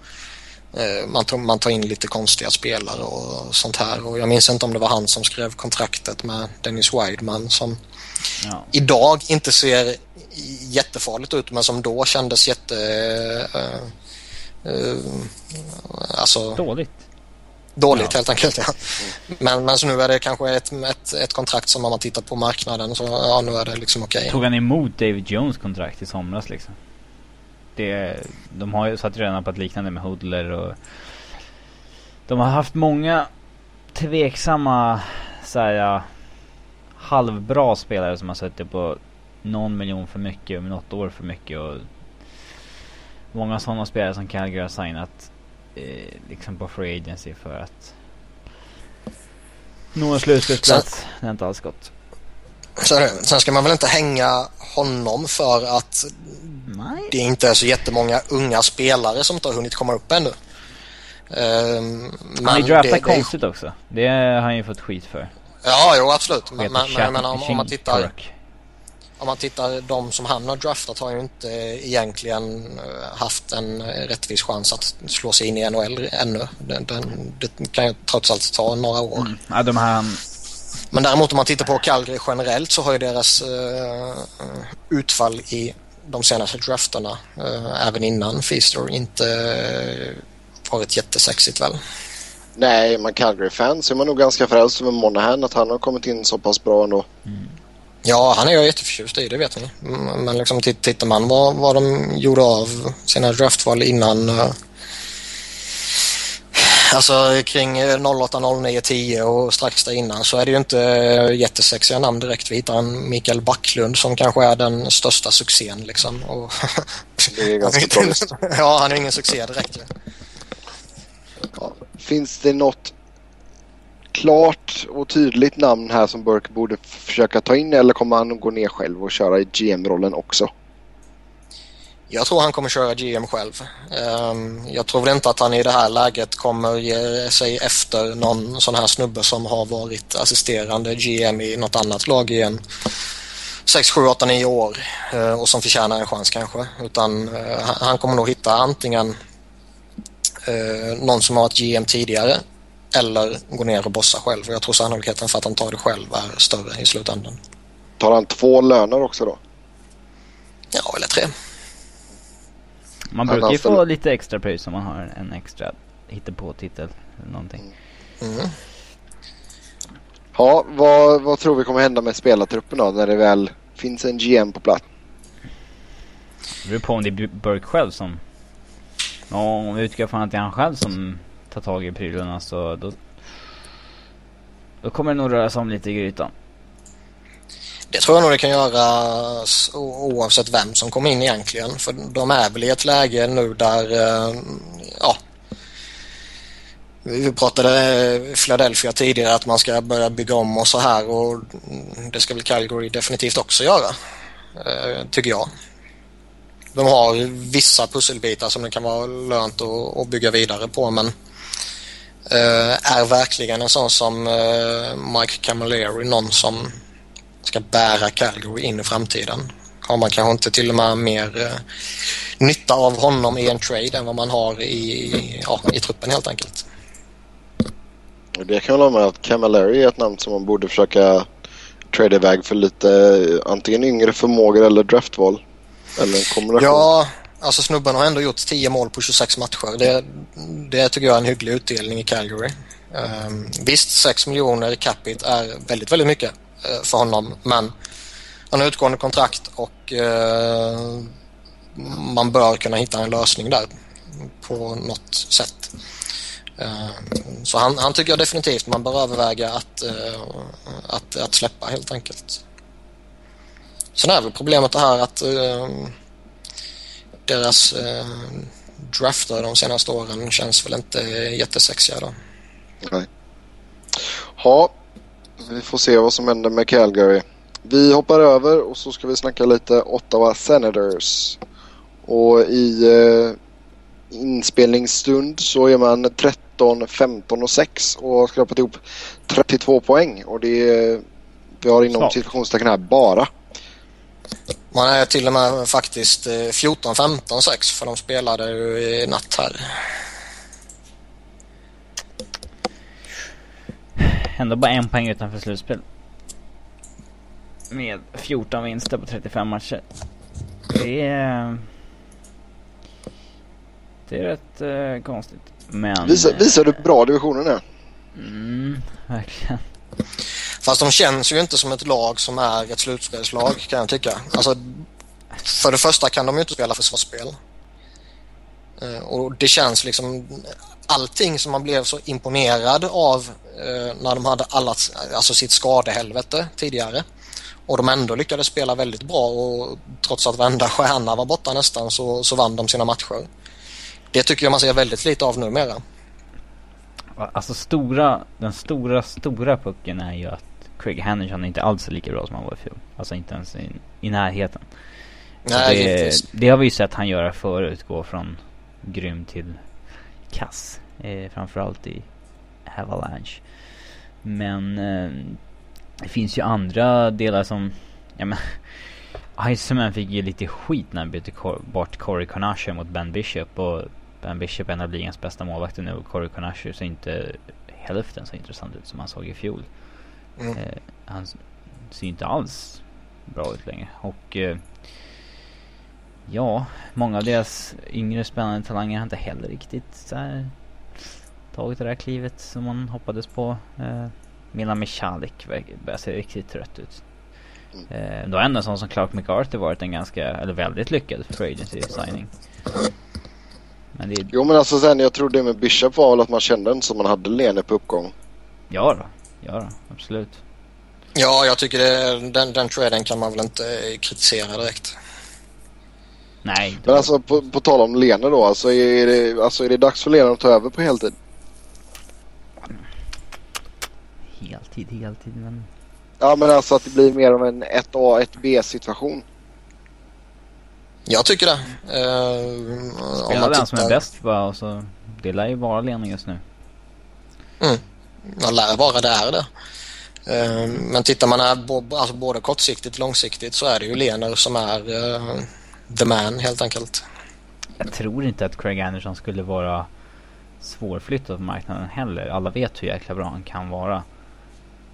eh, man, tar, man tar in lite konstiga spelare och sånt här. Och jag minns inte om det var han som skrev kontraktet med Dennis Wideman som Ja. idag inte ser jättefarligt ut men som då kändes jätte... Eh, eh, alltså Dåligt. dåligt Ja. helt enkelt. Ja. Men, men så nu är det kanske ett, ett, ett kontrakt som om man tittar på marknaden så ja, nu är det liksom okej. Tog han emot David Jones kontrakt i somras liksom? Det, de har ju satt redan på ett liknande med Hoodler och de har haft många tveksamma ja, halvbra spelare som har suttit på någon miljon för mycket och något år för mycket och många sådana spelare som Calgary har signat eh, liksom på free agency för att nå en slutspelsplats. Det har inte alls gått. Är det. Sen ska man väl inte hänga honom för att Nej. det inte är så jättemånga unga spelare som inte har hunnit komma upp ännu. Ehm, Han har ju draftat konstigt också. Det har han ju fått skit för. Ja, jo absolut. Men, men jag menar, om, om, man tittar, Kirk. Om man tittar de som han har draftat har ju inte egentligen eh, haft en eh, rättvis chans att slå sig in i NHL ännu. Den, den, det kan ju trots allt ta några år. Mm. Ja, de här... Men däremot om man tittar på Calgary generellt så har ju deras eh, utfall i de senaste drafterna, eh, även innan Feaster, inte varit jättesexigt väl. Nej, men Calgary-fans är man nog ganska frälst över Monahan att han har kommit in så pass bra ändå. Ja, han är jag jätteförtjust i, det vet ni. Mm, Men liksom titt- tittar man vad, vad de gjorde av sina draftval innan eh, Alltså kring eh, 08, 09, 10 och strax där innan så är det ju inte eh, jättesexiga namn direkt. Vi hittar en Mikael Backlund som kanske är den största succén liksom. Och Det är ganska tragiskt. ja, han är ingen succé direkt. Ja. Finns det något klart och tydligt namn här som Burke borde försöka ta in eller kommer han gå ner själv och köra i GM-rollen också? Jag tror han kommer köra GM själv. Ehm, jag tror väl inte att han i det här läget kommer ge sig efter någon sån här snubbe som har varit assisterande GM i något annat lag i en 6, 7, 8, 9 år eh, och som förtjänar en chans kanske. Utan eh, han- kommer nog hitta antingen eh, någon som har varit GM tidigare eller gå ner och bossa själv. Och jag tror sannolikheten för att han tar det själv är större i slutändan. Tar han två löner också då? Ja, eller tre. Man brukar ju få lite extra pröjs om man har en extra hittepå-titel eller någonting. Mm. Ja, vad, vad tror vi kommer hända med spelartruppen då när det väl finns en GM på plats? Det beror på om det är Bu- Burke själv som... Ja, om vi utgår från att det är han själv som ta tag i prylarna så då... Då kommer det nog röra sig om lite i grytan. Det tror jag nog det kan göra oavsett vem som kommer in egentligen. För de är väl i ett läge nu där, eh, ja. Vi pratade eh, Philadelphia tidigare att man ska börja bygga om och så här och det ska väl Calgary definitivt också göra. Eh, tycker jag. De har vissa pusselbitar som det kan vara lönt att, bygga vidare på men är verkligen en sån som eh, Mike Camilleri någon som ska bära Calgary in i framtiden. har man kanske inte till och med mer eh, nytta av honom i en trade än vad man har i, ja, i truppen helt enkelt. Det kan jag hålla med att Camilleri är ett namn som man borde försöka trade iväg för lite antingen yngre förmågor eller draftval. Eller en kombination. Ja, alltså snubben har ändå gjort 10 mål på 26 matcher. Det, det tycker jag är en hygglig utdelning i Calgary. Um, visst, 6 miljoner capita är väldigt, väldigt mycket uh, för honom. Men han har utgående kontrakt och uh, man bör kunna hitta en lösning där på något sätt. Uh, så han, han, tycker jag definitivt man bör överväga att, eh, att, att släppa helt enkelt. Sen är väl problemet det här att ehm, deras eh, drafter de senaste åren känns väl inte jättesexiga då. Nej. Ja, vi får se vad som händer med Calgary. Vi hoppar över och så ska vi snacka lite Ottawa Senators. Och i eh, inspelningsstund så är man 13, 15 och 6 och har skrapat ihop 32 poäng. Och det är, vi har inom situationstecken här bara. Man är till och med faktiskt 14, 15, 6 för de spelade ju i natt här. Ändå bara en poäng utanför slutspel. Med 14 vinster på 35 matcher. Det är... Det är rätt uh, konstigt. Men... Visar, visar du bra divisionen är? Mm, verkligen. Fast de känns ju inte som ett lag som är ett slutspelslag kan jag tycka. Alltså, för det första kan de ju inte spela försvarsspel. Eh, och det känns liksom allting som man blev så imponerad av eh, när de hade alla, alltså sitt skadehelvete tidigare. Och de ändå lyckades spela väldigt bra och trots att varenda stjärna var borta nästan så, så vann de sina matcher. Det tycker jag man ser väldigt lite av numera. Alltså stora, den stora, stora pucken är ju att Craig Henderson inte alls är lika bra som han var i fjol. Alltså inte ens i, i närheten. Nej, det, det, har vi ju sett han göra förut, gå från grym till kass. Eh, framförallt i Avalanche. Men eh, det finns ju andra delar som, ja men Iceman fick ju lite skit när han bytte bort Corey Conasher mot Ben Bishop och Ben Bishop är en av ligans bästa målvakter nu och Corey Conasher ser inte hälften så intressant ut som han såg i fjol. Mm. Eh, han ser inte alls bra ut längre. Och eh, ja, många av deras yngre spännande talanger har inte heller riktigt så här, tagit det där klivet som man hoppades på. Eh, Milan Michalik börjar se riktigt trött ut. Eh, då har ändå en sån som Clark McArthur varit en ganska, eller väldigt lyckad för agency signing. Men det... Jo men alltså sen jag tror det med Bishop var väl att man kände en som man hade Lene på uppgång. Ja då. Ja absolut. Ja, jag tycker det, den, den traden kan man väl inte kritisera direkt. Nej. Men alltså på, på tal om Lene då, alltså är, det, alltså är det dags för Lene att ta över på heltid? Heltid, heltid men... Ja men alltså att det blir mer av en 1A, 1B situation. Jag tycker det. Uh, Spela den som är bäst bara och så... Det lär ju vara Lene just nu. Mm. Man lär vara där det. Uh, men tittar man här, alltså både kortsiktigt och långsiktigt så är det ju Lener som är uh, the man helt enkelt. Jag tror inte att Craig Anderson skulle vara svårflyttad på marknaden heller. Alla vet hur jäkla bra han kan vara.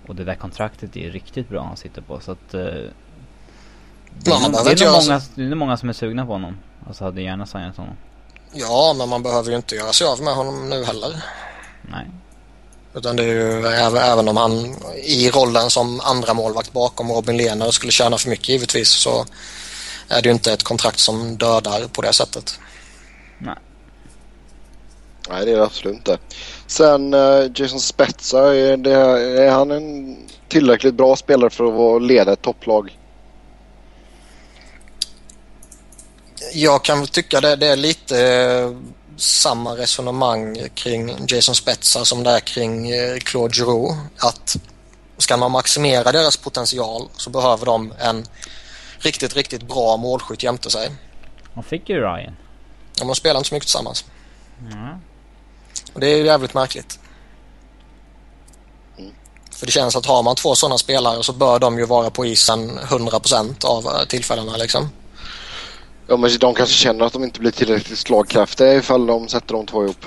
Och det där kontraktet är riktigt bra han sitter på så att... Uh, det, är, det, är nog många, det är många som är sugna på honom. Alltså hade gärna signat honom. Ja, men man behöver ju inte göra sig av med honom nu heller. Nej. Utan det är ju även, även om han i rollen som andra målvakt bakom Robin Lehner skulle tjäna för mycket givetvis så är det ju inte ett kontrakt som dödar på det sättet. Nej. Nej, det är det absolut inte. Sen uh, Jason Spezza, är, det, är han en tillräckligt bra spelare för att leda ett topplag? Jag kan tycka det, det är lite samma resonemang kring Jason Spezza som det är kring eh, Claude Giroux. Att ska man maximera deras potential så behöver de en riktigt, riktigt bra målskytt jämte sig. De fick ju Ryan. De spelar inte så mycket tillsammans. Mm. Och det är jävligt märkligt. För det känns att har man två sådana spelare så bör de ju vara på isen 100% av eh, tillfällena liksom. Ja men de kanske känner att de inte blir tillräckligt slagkraftiga ifall de sätter de två ihop.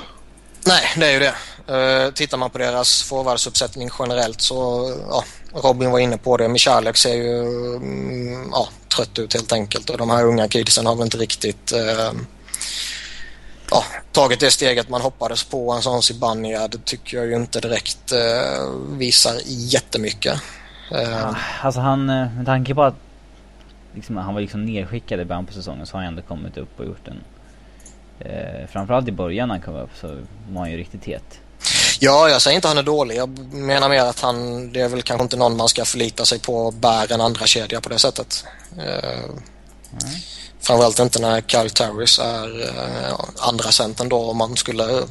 Nej, det är ju det. Uh, tittar man på deras forwardsuppsättning generellt så, ja, Robin var inne på det. Michalek ser ju mm, ja, trött ut helt enkelt och de här unga kidsen har väl inte riktigt uh, ja, tagit det steget man hoppades på. En sån Zibanejad tycker jag ju inte direkt uh, visar jättemycket. Ja, alltså han, med tanke på att liksom, han var liksom nedskickad i början på säsongen så har han ändå kommit upp och gjort en Eh, framförallt i början när han kom upp så var han ju riktigt het. Ja, jag säger inte att han är dålig. Jag menar mer att han, det är väl kanske inte någon man ska förlita sig på bär en andra kedja på det sättet. Eh, mm. Framförallt inte när Kyle Terris är eh, andra centern då om man skulle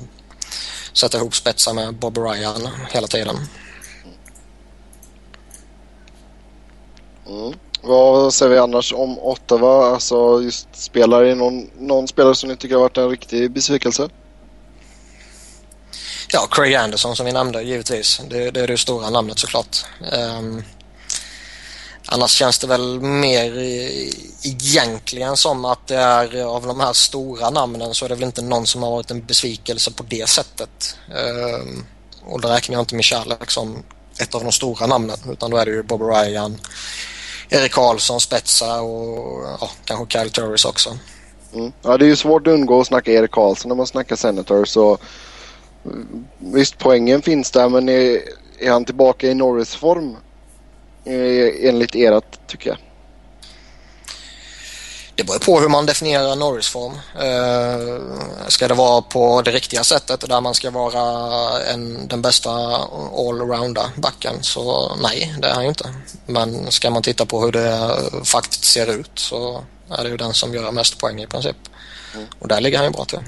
sätta ihop spetsar med Bob Ryan hela tiden. Mm. Vad säger vi annars om Ottawa? Alltså just spelare, någon, någon spelare som ni tycker har varit en riktig besvikelse? Ja, Craig Anderson som vi nämnde givetvis. Det, det är det stora namnet såklart. Um, annars känns det väl mer egentligen som att det är av de här stora namnen så är det väl inte någon som har varit en besvikelse på det sättet. Um, och då räknar jag inte Michalek som ett av de stora namnen utan då är det ju Bob Ryan, Erik Karlsson spetsar och ja, kanske Kyle Turris också. Mm. Ja, det är ju svårt att undgå att snacka Erik Karlsson när man snackar Senators. Så, mm, visst, poängen finns där men är, är han tillbaka i Norris-form? Eh, enligt erat tycker jag. Det beror på hur man definierar Norris-form. Eh, ska det vara på det riktiga sättet där man ska vara en, den bästa allrounda backen så nej, det är han ju inte. Men ska man titta på hur det faktiskt ser ut så är det ju den som gör mest poäng i princip. Mm. Och där ligger han ju bra till.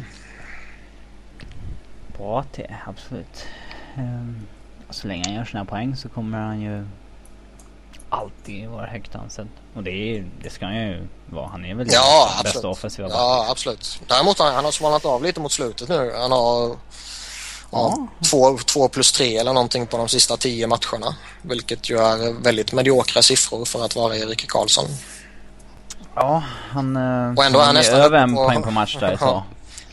Bra till, absolut. Um, så länge han gör sina poäng så kommer han ju alltid vara högt ansedd. Och det, är, det ska han ju vara. Han är väl ja, den bästa offensiva. Ja, absolut. Däremot har han har svalnat av lite mot slutet nu. Han har ja. två, två plus tre eller någonting på de sista tio matcherna. Vilket ju är väldigt mediokra siffror för att vara Erik Karlsson. Ja, han, eh, och ändå han är nästan över en på, poäng per match där så.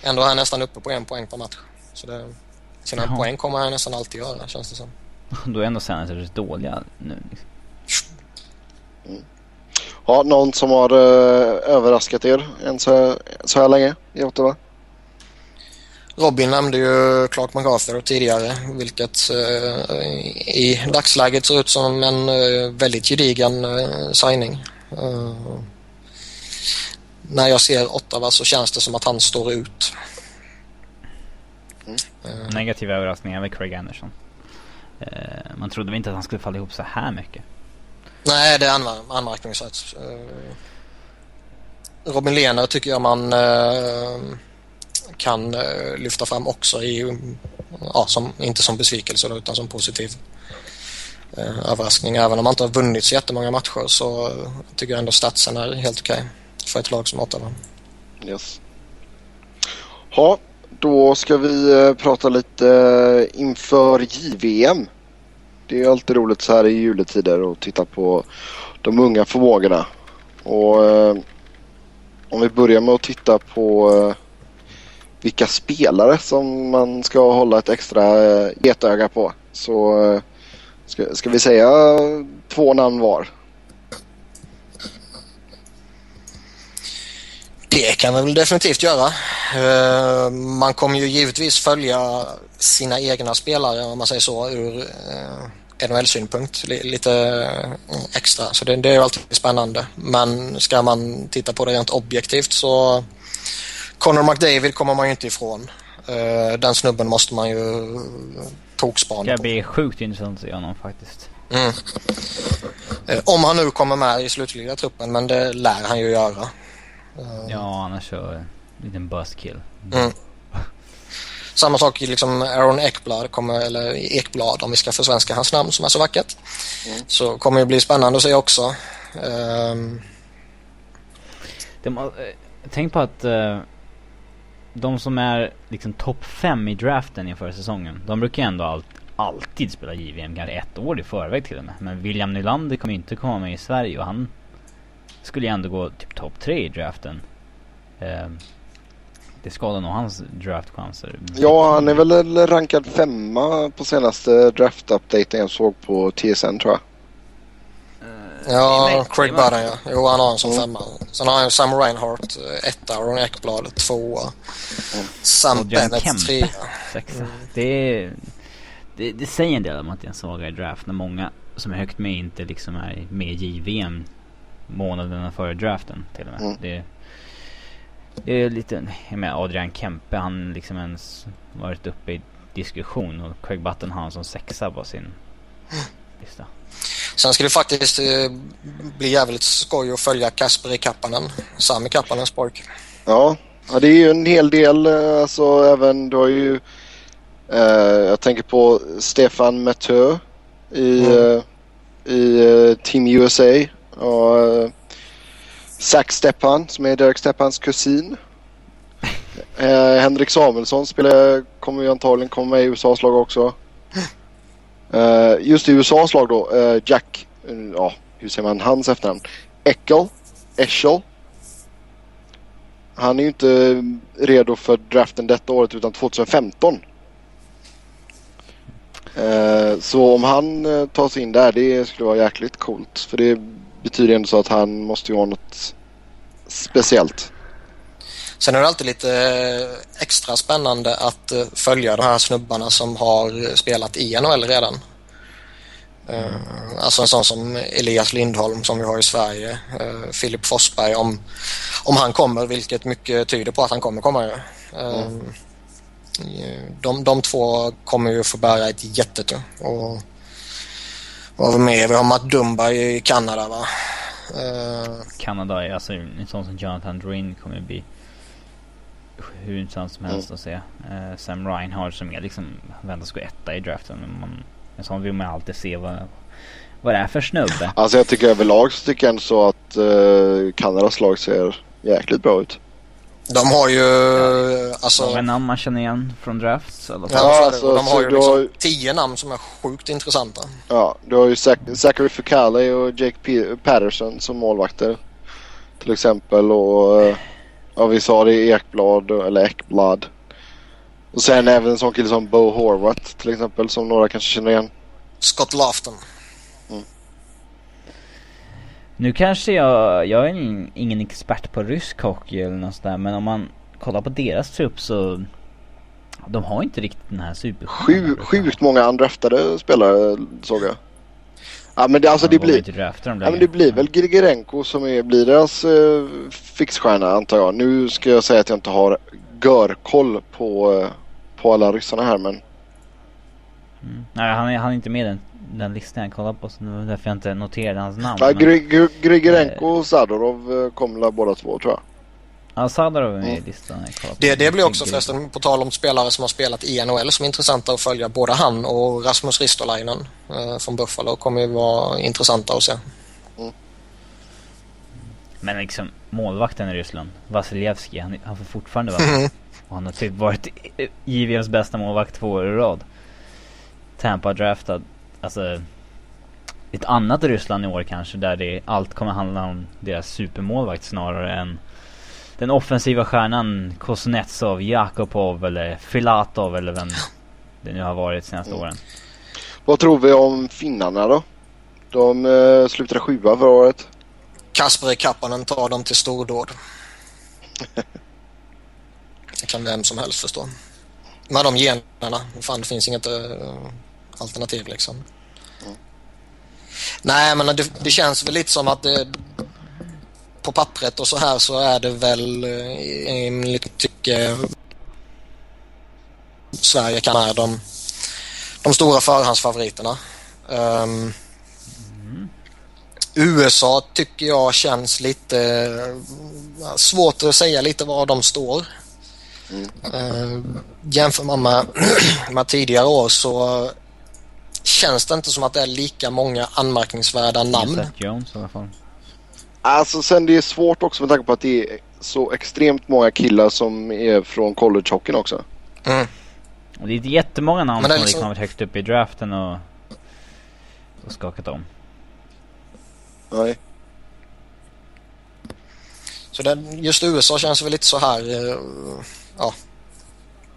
Ändå är han nästan uppe på en poäng per match. Så det, sina ja. poäng kommer han nästan alltid göra känns det som. Då är ändå Senators dåliga nu. Liksom. Ja, någon som har uh, överraskat er än så, så här länge i Ottawa? Robin nämnde ju Clark MacArthur tidigare vilket uh, i dagsläget ser ut som en uh, väldigt gedigen uh, signing. när jag ser Ottawa så känns det som att han står ut. Mm. Negativa överraskningar med Craig Anderson. man trodde väl inte att han skulle falla ihop så här mycket. Nej, det är anmärkningsvärt. Eh, Robin Lehner tycker jag man eh, kan eh, lyfta fram också i, ja, som, inte som besvikelse utan som positiv överraskning. Även om man inte har vunnit så jättemånga matcher så tycker jag ändå statsen är helt okej okay för ett lag som Ottawa. Yes. Ja, då ska vi prata lite inför JVM det är alltid roligt så här i juletider att titta på de unga förmågorna. Och eh, om vi börjar med att titta på eh, vilka spelare som man ska hålla ett extra eh, getöga på. Så eh, ska, ska vi säga två namn var? Det kan vi väl definitivt göra. Eh, man kommer ju givetvis följa sina egna spelare om man säger så ur eh, NHL-synpunkt lite eh, extra. Så det, det är ju alltid spännande. Men ska man titta på det rent objektivt så Connor McDavid kommer man ju inte ifrån. Uh, den snubben måste man ju tokspana på. Det ska bli sjukt intressant att se honom faktiskt. Mm. Om han nu kommer med i slutliga truppen, men det lär han ju göra. Ja, annars så en liten buzzkill. Mm. Samma sak liksom Aaron Ekblad, kommer, eller Ekblad om vi ska försvenska hans namn som är så vackert. Mm. Så kommer det bli spännande att se också. Um... De, eh, tänk på att uh, de som är liksom topp fem i draften inför säsongen, de brukar ändå all, alltid spela JVM, kanske ett år i förväg till och med. Men William Nylander kommer inte komma med i Sverige och han skulle ju ändå gå typ topp tre i draften. Eh, det skadar nog hans draftchanser. Ja, han är väl rankad femma på senaste draft-updaten jag såg på TSN tror jag. Ja, Craig Budden ja. Jo, han har honom som mm. femma. Sen har han Sam Reinhardt eh, etta, Aaron Ekblad tvåa. Mm. Sam Bennett trea. Sexa. Mm. Det, det, det, säger en del om att det är en svagare draft när många som är högt med inte liksom är med i JVM månaderna före draften till och med. Mm. Det, det är lite, jag menar Adrian Kempe han liksom ens varit uppe i diskussion och Craig Button har han som sexa på sin lista. Sen ska det faktiskt eh, bli jävligt skoj att följa Kasper i Kappanen. Sami Kappanens pojk. Ja. ja, det är ju en hel del. Eh, alltså även, du har ju... Eh, jag tänker på Stefan Mathieu i, mm. eh, i uh, Team USA. Och Zach Stepan som är Derek Stepans kusin. Uh, Henrik Samuelsson spelar, kommer ju antagligen komma med i USAs lag också. Uh, just i USAs lag då, uh, Jack, uh, ja hur säger man hans efternamn? Eckel, Eschel. Han är ju inte redo för draften detta året utan 2015. så om han tar sig in där det skulle vara jäkligt coolt. För det betyder ändå så att han måste ju ha något speciellt. Sen är det alltid lite eh, extra spännande att eh, följa de här snubbarna som har spelat i NHL redan. Alltså en sån som Elias Lindholm som vi har i Sverige. Filip Forsberg om, om han kommer, vilket mycket tyder på att han kommer komma. Mm. De, de två kommer ju få bära ett jättetu. Och vad har vi mer? Vi har Matt Dumba i Kanada va? Kanada, alltså en sån som Jonathan Drin kommer bli hur intressant som helst mm. att se. Uh, Sam Reinhardt som är liksom väntas gå etta i draften. Men man, en sån vill man alltid se vad, vad det är för snubbe. Alltså jag tycker överlag så tycker jag ändå så att uh, Kanadas lag ser jäkligt bra ut. De har ju alltså... Många namn man känner igen från drafts. Eller ja, alltså, de har ju liksom har... tio namn som är sjukt intressanta. Ja, du har ju Zachary Ficale och Jake P Patterson som målvakter. Till exempel och... Ja, vi sa det Ekblad eller Ekblad. Och sen även en sån kille som Bo Horvath till exempel som några kanske känner igen. Scott Lafton. Nu kanske jag, jag är ingen, expert på rysk hockey eller något sådär men om man kollar på deras trupp så de har inte riktigt den här super Sju, Sjukt många undraftade spelare såg jag. Ja men det, alltså det blir, ja, men det blir väl Grigorenko som är, blir deras eh, fixstjärna antar jag. Nu ska jag säga att jag inte har görkoll på, eh, på alla ryssarna här men. Mm. Nej han är, han är inte med i den, den listan jag kollar på så det var därför jag inte noterade hans namn. Ja, Grigorenko och Sadorov eh, kommer båda två tror jag. Ja, Sadarov är med i listan. Det, det blir också förresten, på tal om spelare som har spelat i NHL som är intressanta att följa. Både han och Rasmus Ristolainen eh, från Buffalo kommer ju vara intressanta att se. Mm. Men liksom målvakten i Ryssland, Vasiljevski, han, han får fortfarande vara mm. Och han har typ varit JVMs bästa målvakt två år i rad. Tampa draftad, alltså ett annat Ryssland i år kanske där det allt kommer handla om deras supermålvakt snarare än den offensiva stjärnan Kuznetsov, Jakobov eller Filatov eller vem det nu har varit de senaste mm. åren. Vad tror vi om finnarna då? De eh, slutade sjua förra året. Kasper Kappanen tar dem till stordåd. det kan vem som helst förstå. Med de generna. Fan, det finns inget uh, alternativ liksom. Mm. Nej, men det, det, känns väl lite som att det, på pappret och så här så är det väl eh, enligt tycke Sverige kan är de, de stora förhandsfavoriterna. Um, mm. USA tycker jag känns lite uh, svårt att säga lite var de står. Mm. Uh, jämför man med, med tidigare år så känns det inte som att det är lika många anmärkningsvärda namn. Jones i alla fall. Alltså sen det är svårt också med tanke på att det är så extremt många killar som är från collegehockeyn också. Mm. Det är inte jättemånga namn som liksom- liksom har varit högt upp i draften och, och skakat om. Nej. Så det, just USA känns väl lite så här, eh, ja.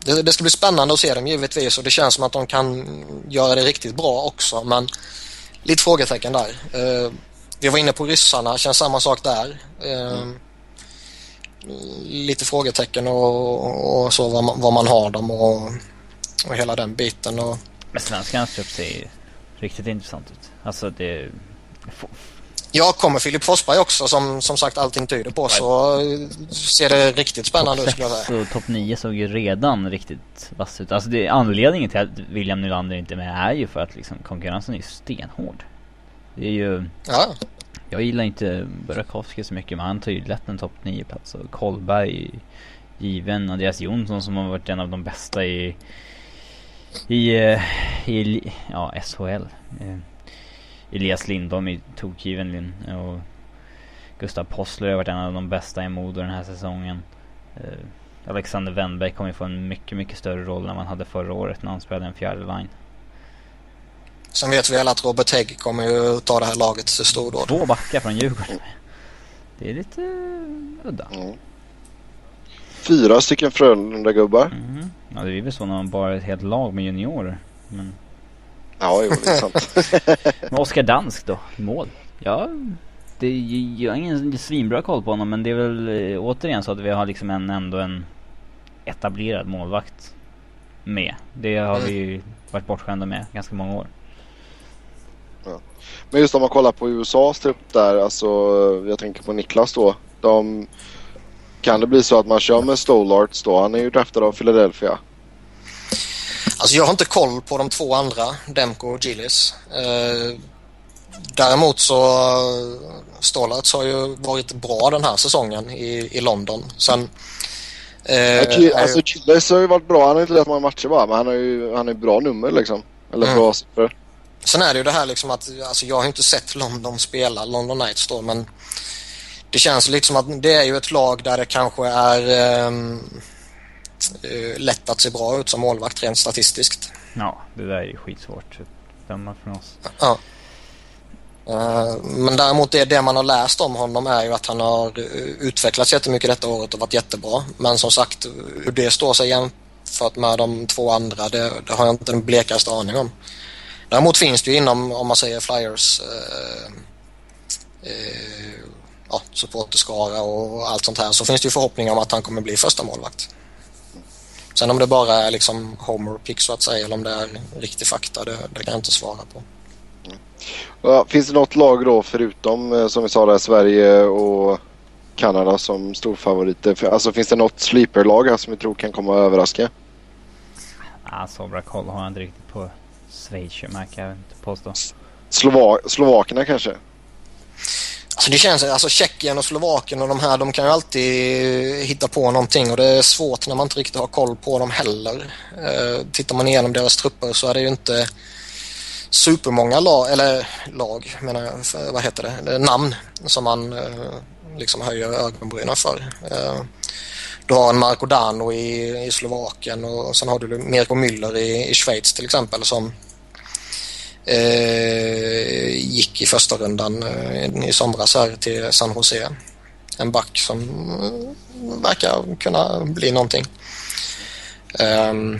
Det, det ska bli spännande att se dem givetvis och det känns som att de kan göra det riktigt bra också men lite frågetecken där. Eh, vi var inne på ryssarna, känns samma sak där. Eh, Lite frågetecken och, och så var man, var man har dem och, och hela den biten. Och, Men svenskarnas trupp ser riktigt intressant ut. Alltså det... Ja, kommer Filip Forsberg också som som sagt allting tyder på så eh, ser det riktigt spännande ut skulle jag 6 säga. och topp 9 såg ju redan riktigt vass ut. Alltså det, anledningen till att William Nylander inte är med är ju för att liksom konkurrensen är ju stenhård. Det är ju... Ja, Jag gillar inte Burakovsky så mycket men han tar ju lätt en topp 9 plats och Kolberg given. Andreas Jonsson som har varit en av de bästa i i, eh, i ja, SHL. Elias Lindholm är tokgiven och Gustav Possler har varit en av de bästa i Modo den här säsongen. Eh, Alexander Wennberg kommer ju få en mycket, mycket större roll än man hade förra året när han spelade en fjärde line. Sen vet vi alla att Robert Hägg kommer ju ta det här laget till stordåd. Två backar från Djurgården. Det är lite eh, udda. Mm. Fyra stycken Frölunda-gubbar. Mhm. Ja det är väl så när man bara är ett helt lag med juniorer. Men, Ja, jo, det är sant. men Oskar Dansk då? Mål? Ja, det, jag har ingen svinbra koll på honom men det är väl eh, återigen så att vi har liksom en, ändå en etablerad målvakt med. Det har vi ju varit bortskämda med ganska många år. Men just om man kollar på USAs trupp där, alltså jag tänker på Niklas då. De, kan det bli så att man kör med Stolarts då? Han är ju draftad av Philadelphia. Alltså jag har inte koll på de två andra, Demko och Gillis. Eh, däremot så eh, Stollarts har ju varit bra den här säsongen i, i London. Sen... Eh, Ja, alltså Gilles har ju varit bra. Han har inte lärt många matcher bara, men han har ju han är bra nummer liksom. Eller Mm. bra siffror. Sen är det ju det här liksom att, alltså jag har inte sett London spela, London Knights då, men det känns lite som att det är ju ett lag där det kanske är eh, lätt att se bra ut som målvakt rent statistiskt. Ja, det där är ju skitsvårt att döma från oss. Ja. Eh, Men däremot det, det man har läst om honom är ju att han har eh, utvecklats jättemycket detta året och varit jättebra. Men som sagt, hur det står sig jämfört med de två andra, det, det har jag inte den blekaste aning om. Däremot finns det ju inom, om man säger Flyers, eh, eh, ja, supporterskara och allt sånt här, så finns det ju förhoppningar om att han kommer bli första målvakt. Sen om det bara är liksom homer pick så att säga, eller om det är riktig fakta, det, det kan jag inte svara på. Ja, finns det något lag då förutom eh, som vi sa där Sverige och Kanada som storfavoriter? Alltså finns det något sleeper-lag här som vi tror kan komma att överraska? Ah, så bra koll har jag inte riktigt på Schweiz-Mark, jag vill inte påstå. Slova Slovakerna kanske? Så det känns, alltså Tjeckien och Slovakien och de här, de kan ju alltid hitta på någonting och det är svårt när man inte riktigt har koll på dem heller. Eh, tittar man igenom deras trupper så är det ju inte supermånga lag, eller lag menar jag, för, vad heter det, namn som man eh, liksom höjer ögonbrynen för. Eh, du har en Marko Dano i, i Slovakien och sen har du Mirko Müller i, i Schweiz till exempel som gick i första rundan eh, i somras här till San Jose. En back som eh, verkar kunna bli någonting. Ehm,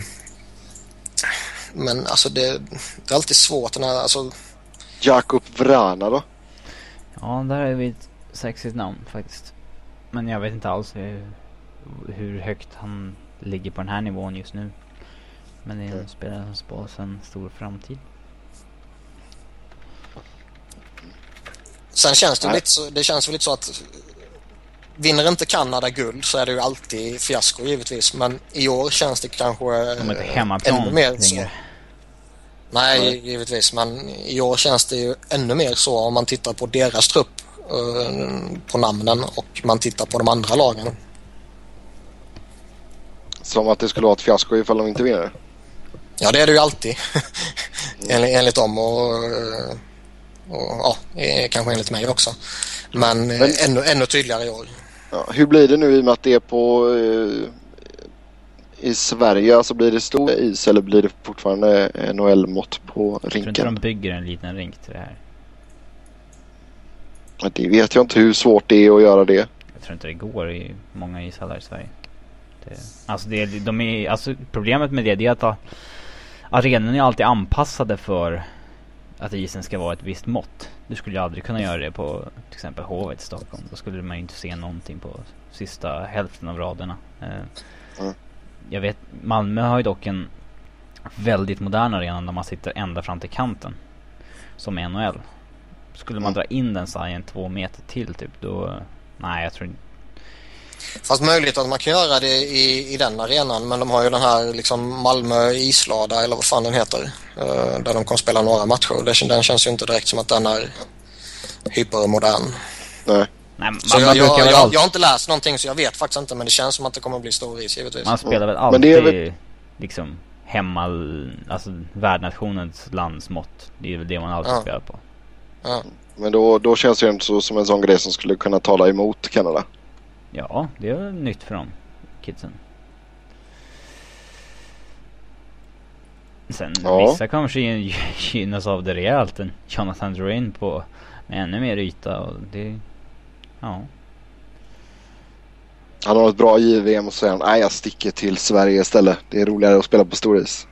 men alltså det, det är alltid svårt. Den här, alltså, Jakub Vrana då? Ja, där är vi ett sexigt namn faktiskt. Men jag vet inte alls hur, hur högt han ligger på den här nivån just nu. Men det är en Mm. spelare som spås en stor framtid. Sen känns det, Nej. lite så, det känns väl lite så att vinner inte Kanada guld så är det ju alltid fiasko givetvis. Men i år känns det kanske De inte eh, hemmaplan ännu mer så. Nej, givetvis. Men i år känns det ju ännu mer så om man tittar på deras trupp eh, på namnen och man tittar på de andra lagen. Som att det skulle vara ett fiasko ifall de inte vinner. Ja, det är det ju alltid. enligt, enligt dem och, eh, och ja, eh, kanske enligt mig också. Men, eh, Men- ännu, ännu tydligare i år. Ja, hur blir det nu i och med att det är på... Eh, i Sverige? Alltså blir det stor is eller blir det fortfarande NHL-mått på Jag tror inte rinken? de bygger en liten rink till det här. Det vet jag inte hur svårt det är att göra det. Jag tror inte det går i många ishallar i Sverige. Det, alltså, det, de är, alltså problemet med det, det är att arenorna är alltid anpassade för att isen ska vara ett visst mått. Du skulle ju aldrig kunna göra det på till exempel Hovet i Stockholm. Då skulle man ju inte se någonting på sista hälften av raderna. Eh, Mm. Jag vet, Malmö har ju dock en väldigt modern arena där man sitter ända fram till kanten. Som NHL. Skulle man Mm. dra in den sargen två meter till typ då... Nej jag tror inte... Fast möjligt att man kan göra det i, i den arenan men de har ju den här liksom Malmö islada eller vad fan den heter. eh, där de kommer spela några matcher. Det, den känns ju inte direkt som att den är hypermodern. Nej. Nej, man, Så man jag, jag, jag, jag har inte läst någonting så jag vet faktiskt inte men det känns som att det kommer att bli stor is givetvis. Man spelar väl Men alltid det är väl- liksom hemma, alltså värdnationens landsmått. Det är väl det man alltid Ja. spelar på. Ja. Men då, då känns det ju inte så, som en sån grej som skulle kunna tala emot Kanada. Ja, det är nytt för dem, kidsen. Sen Ja. vissa kanske gyn- gynnas av det rejält. En Jonathan Drouin på med ännu mer yta och det... Ja. Han har ett bra JVM och så säger han nej jag sticker till Sverige istället. Det är roligare att spela på storis.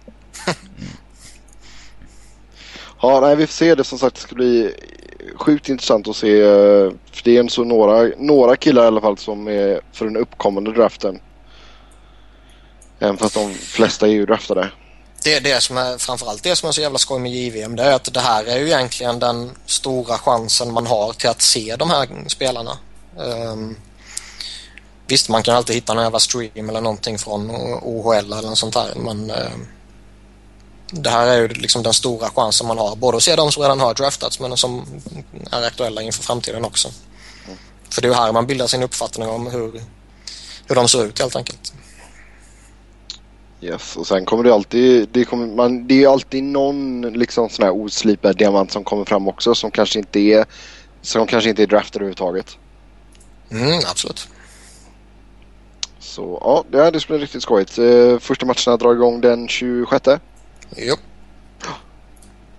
ja, nej vi får se det som sagt. Det ska bli sjukt intressant att se. Eh, för det är en så några, några killar i alla fall som är för den uppkommande draften. Även fast de flesta är ju draftade. Det, det som är framförallt det som är så jävla skoj med JVM det är att det här är ju egentligen den stora chansen man har till att se de här spelarna. Um, visst, man kan alltid hitta någon jävla stream eller någonting från OHL eller något sånt där men ehm, det här är ju liksom den stora chansen man har. Både att se de som redan har draftats men som är aktuella inför framtiden också. För det är ju här man bildar sin uppfattning om hur, hur de ser ut helt enkelt. Yes, och sen kommer det alltid, det, kommer, man, det är alltid någon liksom sån här oslipad diamant som kommer fram också som kanske inte är, som kanske inte är draftad överhuvudtaget. Mm, absolut. Så ja, det ska bli riktigt skojigt. Eh, Första matcherna drar igång den 26. Jo.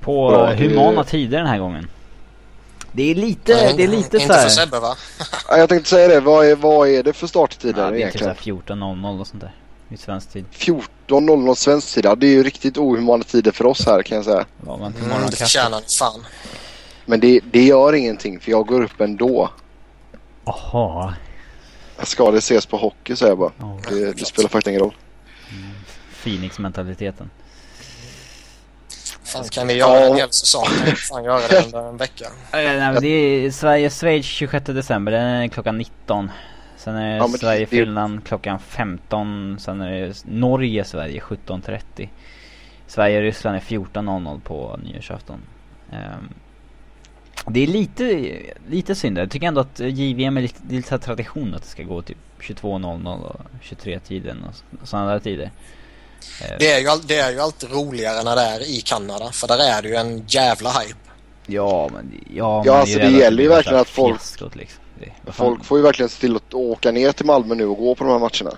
På Bra, det- humana tider den här gången. Det är lite, Nej, det är lite Inte för såhär... Sebbe va? Ja, jag tänkte säga det, vad är, vad är det för starttider Ja, det är typ egentligen? såhär 14.00 och sånt där. I svensk tid. 14.00 svensk tid. Ja, det är ju riktigt ohumana tider för oss här kan jag säga. Var man till Mm, det förtjänar fan. Men det, det gör ingenting för jag går upp ändå. Jaha. Ska det ses på hockey säger jag bara. Ja. Det, det spelar faktiskt ingen roll. Phoenix-mentaliteten. Fan, kan vi göra Ja. en hel säsong kan vi fan göra det under en vecka. Nej, men det är Sverige-Schweiz 26 december, den är klockan 19. Sen är det Ja, det- Sverige-Finland klockan 15. Sen är det Norge-Sverige 17.30. Sverige-Ryssland är 14.00 på nyårsafton. Ehm, det är lite, lite synd. Jag tycker ändå att JVM är lite, det är lite tradition att det ska gå typ 22.00 och 23-tiden och sådana där tider. Eh, Det är, ju, det är ju alltid roligare när det är i Kanada för där är det ju en jävla hype. Ja men, ja, Ja, är alltså, det gäller ju verkligen att folk- liksom. det, Folk får ju verkligen se till att åka ner till Malmö nu och gå på de här matcherna.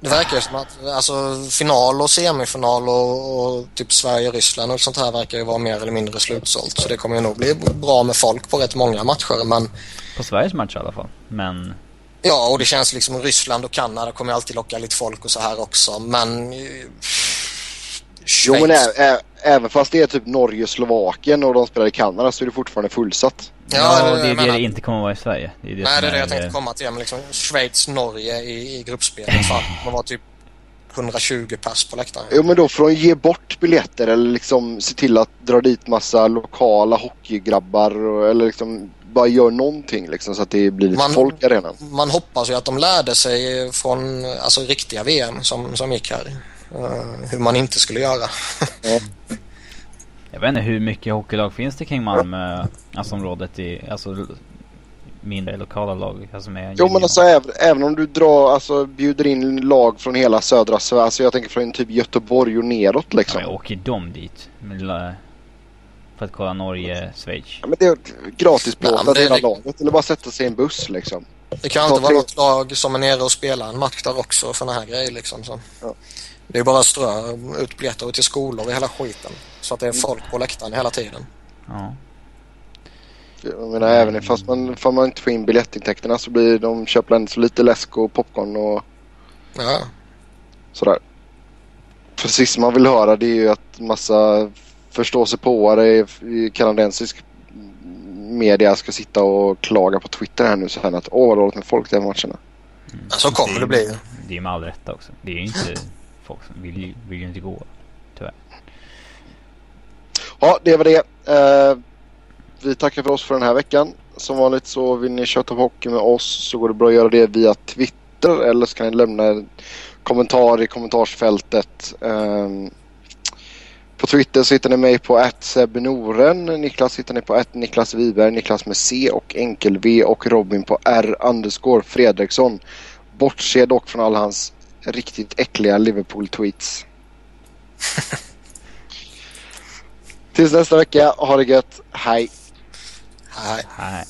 Det verkar ju som att alltså, final och semifinal och, och typ Sverige-Ryssland och sånt här verkar ju vara mer eller mindre slutsålt. Så det kommer ju nog bli bra med folk på rätt många matcher. Men På Sveriges match i alla fall. Men ja, och det känns liksom Ryssland och Kanada kommer alltid locka lite folk och så här också. Men eh, Jo men Schweiz. ä, ä, även fast det är typ Norge Slovakien och de spelar i Kanada så är det fortfarande fullsatt. ja, Ja, det, det är det det menar. det inte kommer att vara i Sverige. Det är det Nej, det är det jag tänkte komma till. Men liksom Schweiz-Norge i, i gruppspelet. Fan, man var typ 120 pers på läktaren. Jo men då får de ge bort biljetter eller liksom se till att dra dit massa lokala hockeygrabbar och, eller liksom bara gör någonting liksom så att det blir lite Man- folk i arenan. Man hoppas ju att de lärde sig från alltså, riktiga VM som, som gick här. Eh, hur man inte skulle göra. Jag vet inte hur mycket hockeylag finns det kring Malmö, alltså området i, alltså mindre lokala lag, alltså med Jo men alltså även, även om du drar, alltså bjuder in lag från hela södra Sverige, alltså jag tänker från typ Göteborg och neråt ja, liksom. men åker de dit? La- För att kolla Norge, Schweiz? Ja, men det är gratis Ja, plåtat men det- hela det- laget eller bara sätta sig i en buss liksom. Det kan inte vara något lag som är nere och spelar en match där också för såna här grejer liksom. Så. Ja. Det är bara att strö ut biljetter till skolor och hela skiten. Så att det är folk på läktaren hela tiden. Ja. Jag menar även fast man, fast man inte får in biljettintäkterna så blir de köper ändå så lite läsk och popcorn och Ja. sådär. För det sista man vill höra det är ju att massa förståsigpåare i, i kanadensisk media ska sitta och klaga på Twitter här nu sen att åh vad dåligt med folk det här matcherna. Ja, Så kommer det bli. Det är ju med all rätta också. Det är ju inte folk som vill, ju- vill ju inte gå. Tyvärr. Ja, det var det. Eh, vi tackar för oss för den här veckan. Som vanligt så vill ni köta på hockey med oss så går det bra att göra det via Twitter eller så kan ni lämna en kommentar i kommentarsfältet. Ehm, på Twitter så hittar ni mig på @sebnoren. Niklas hittar ni på Niklas Wiberg, Niklas med C och enkel V och Robin på R underscore Fredriksson. Bortse dock från alla hans riktigt äckliga Liverpool-tweets. Tills nästa vecka, ha det gött. Hej! Nej. Nej.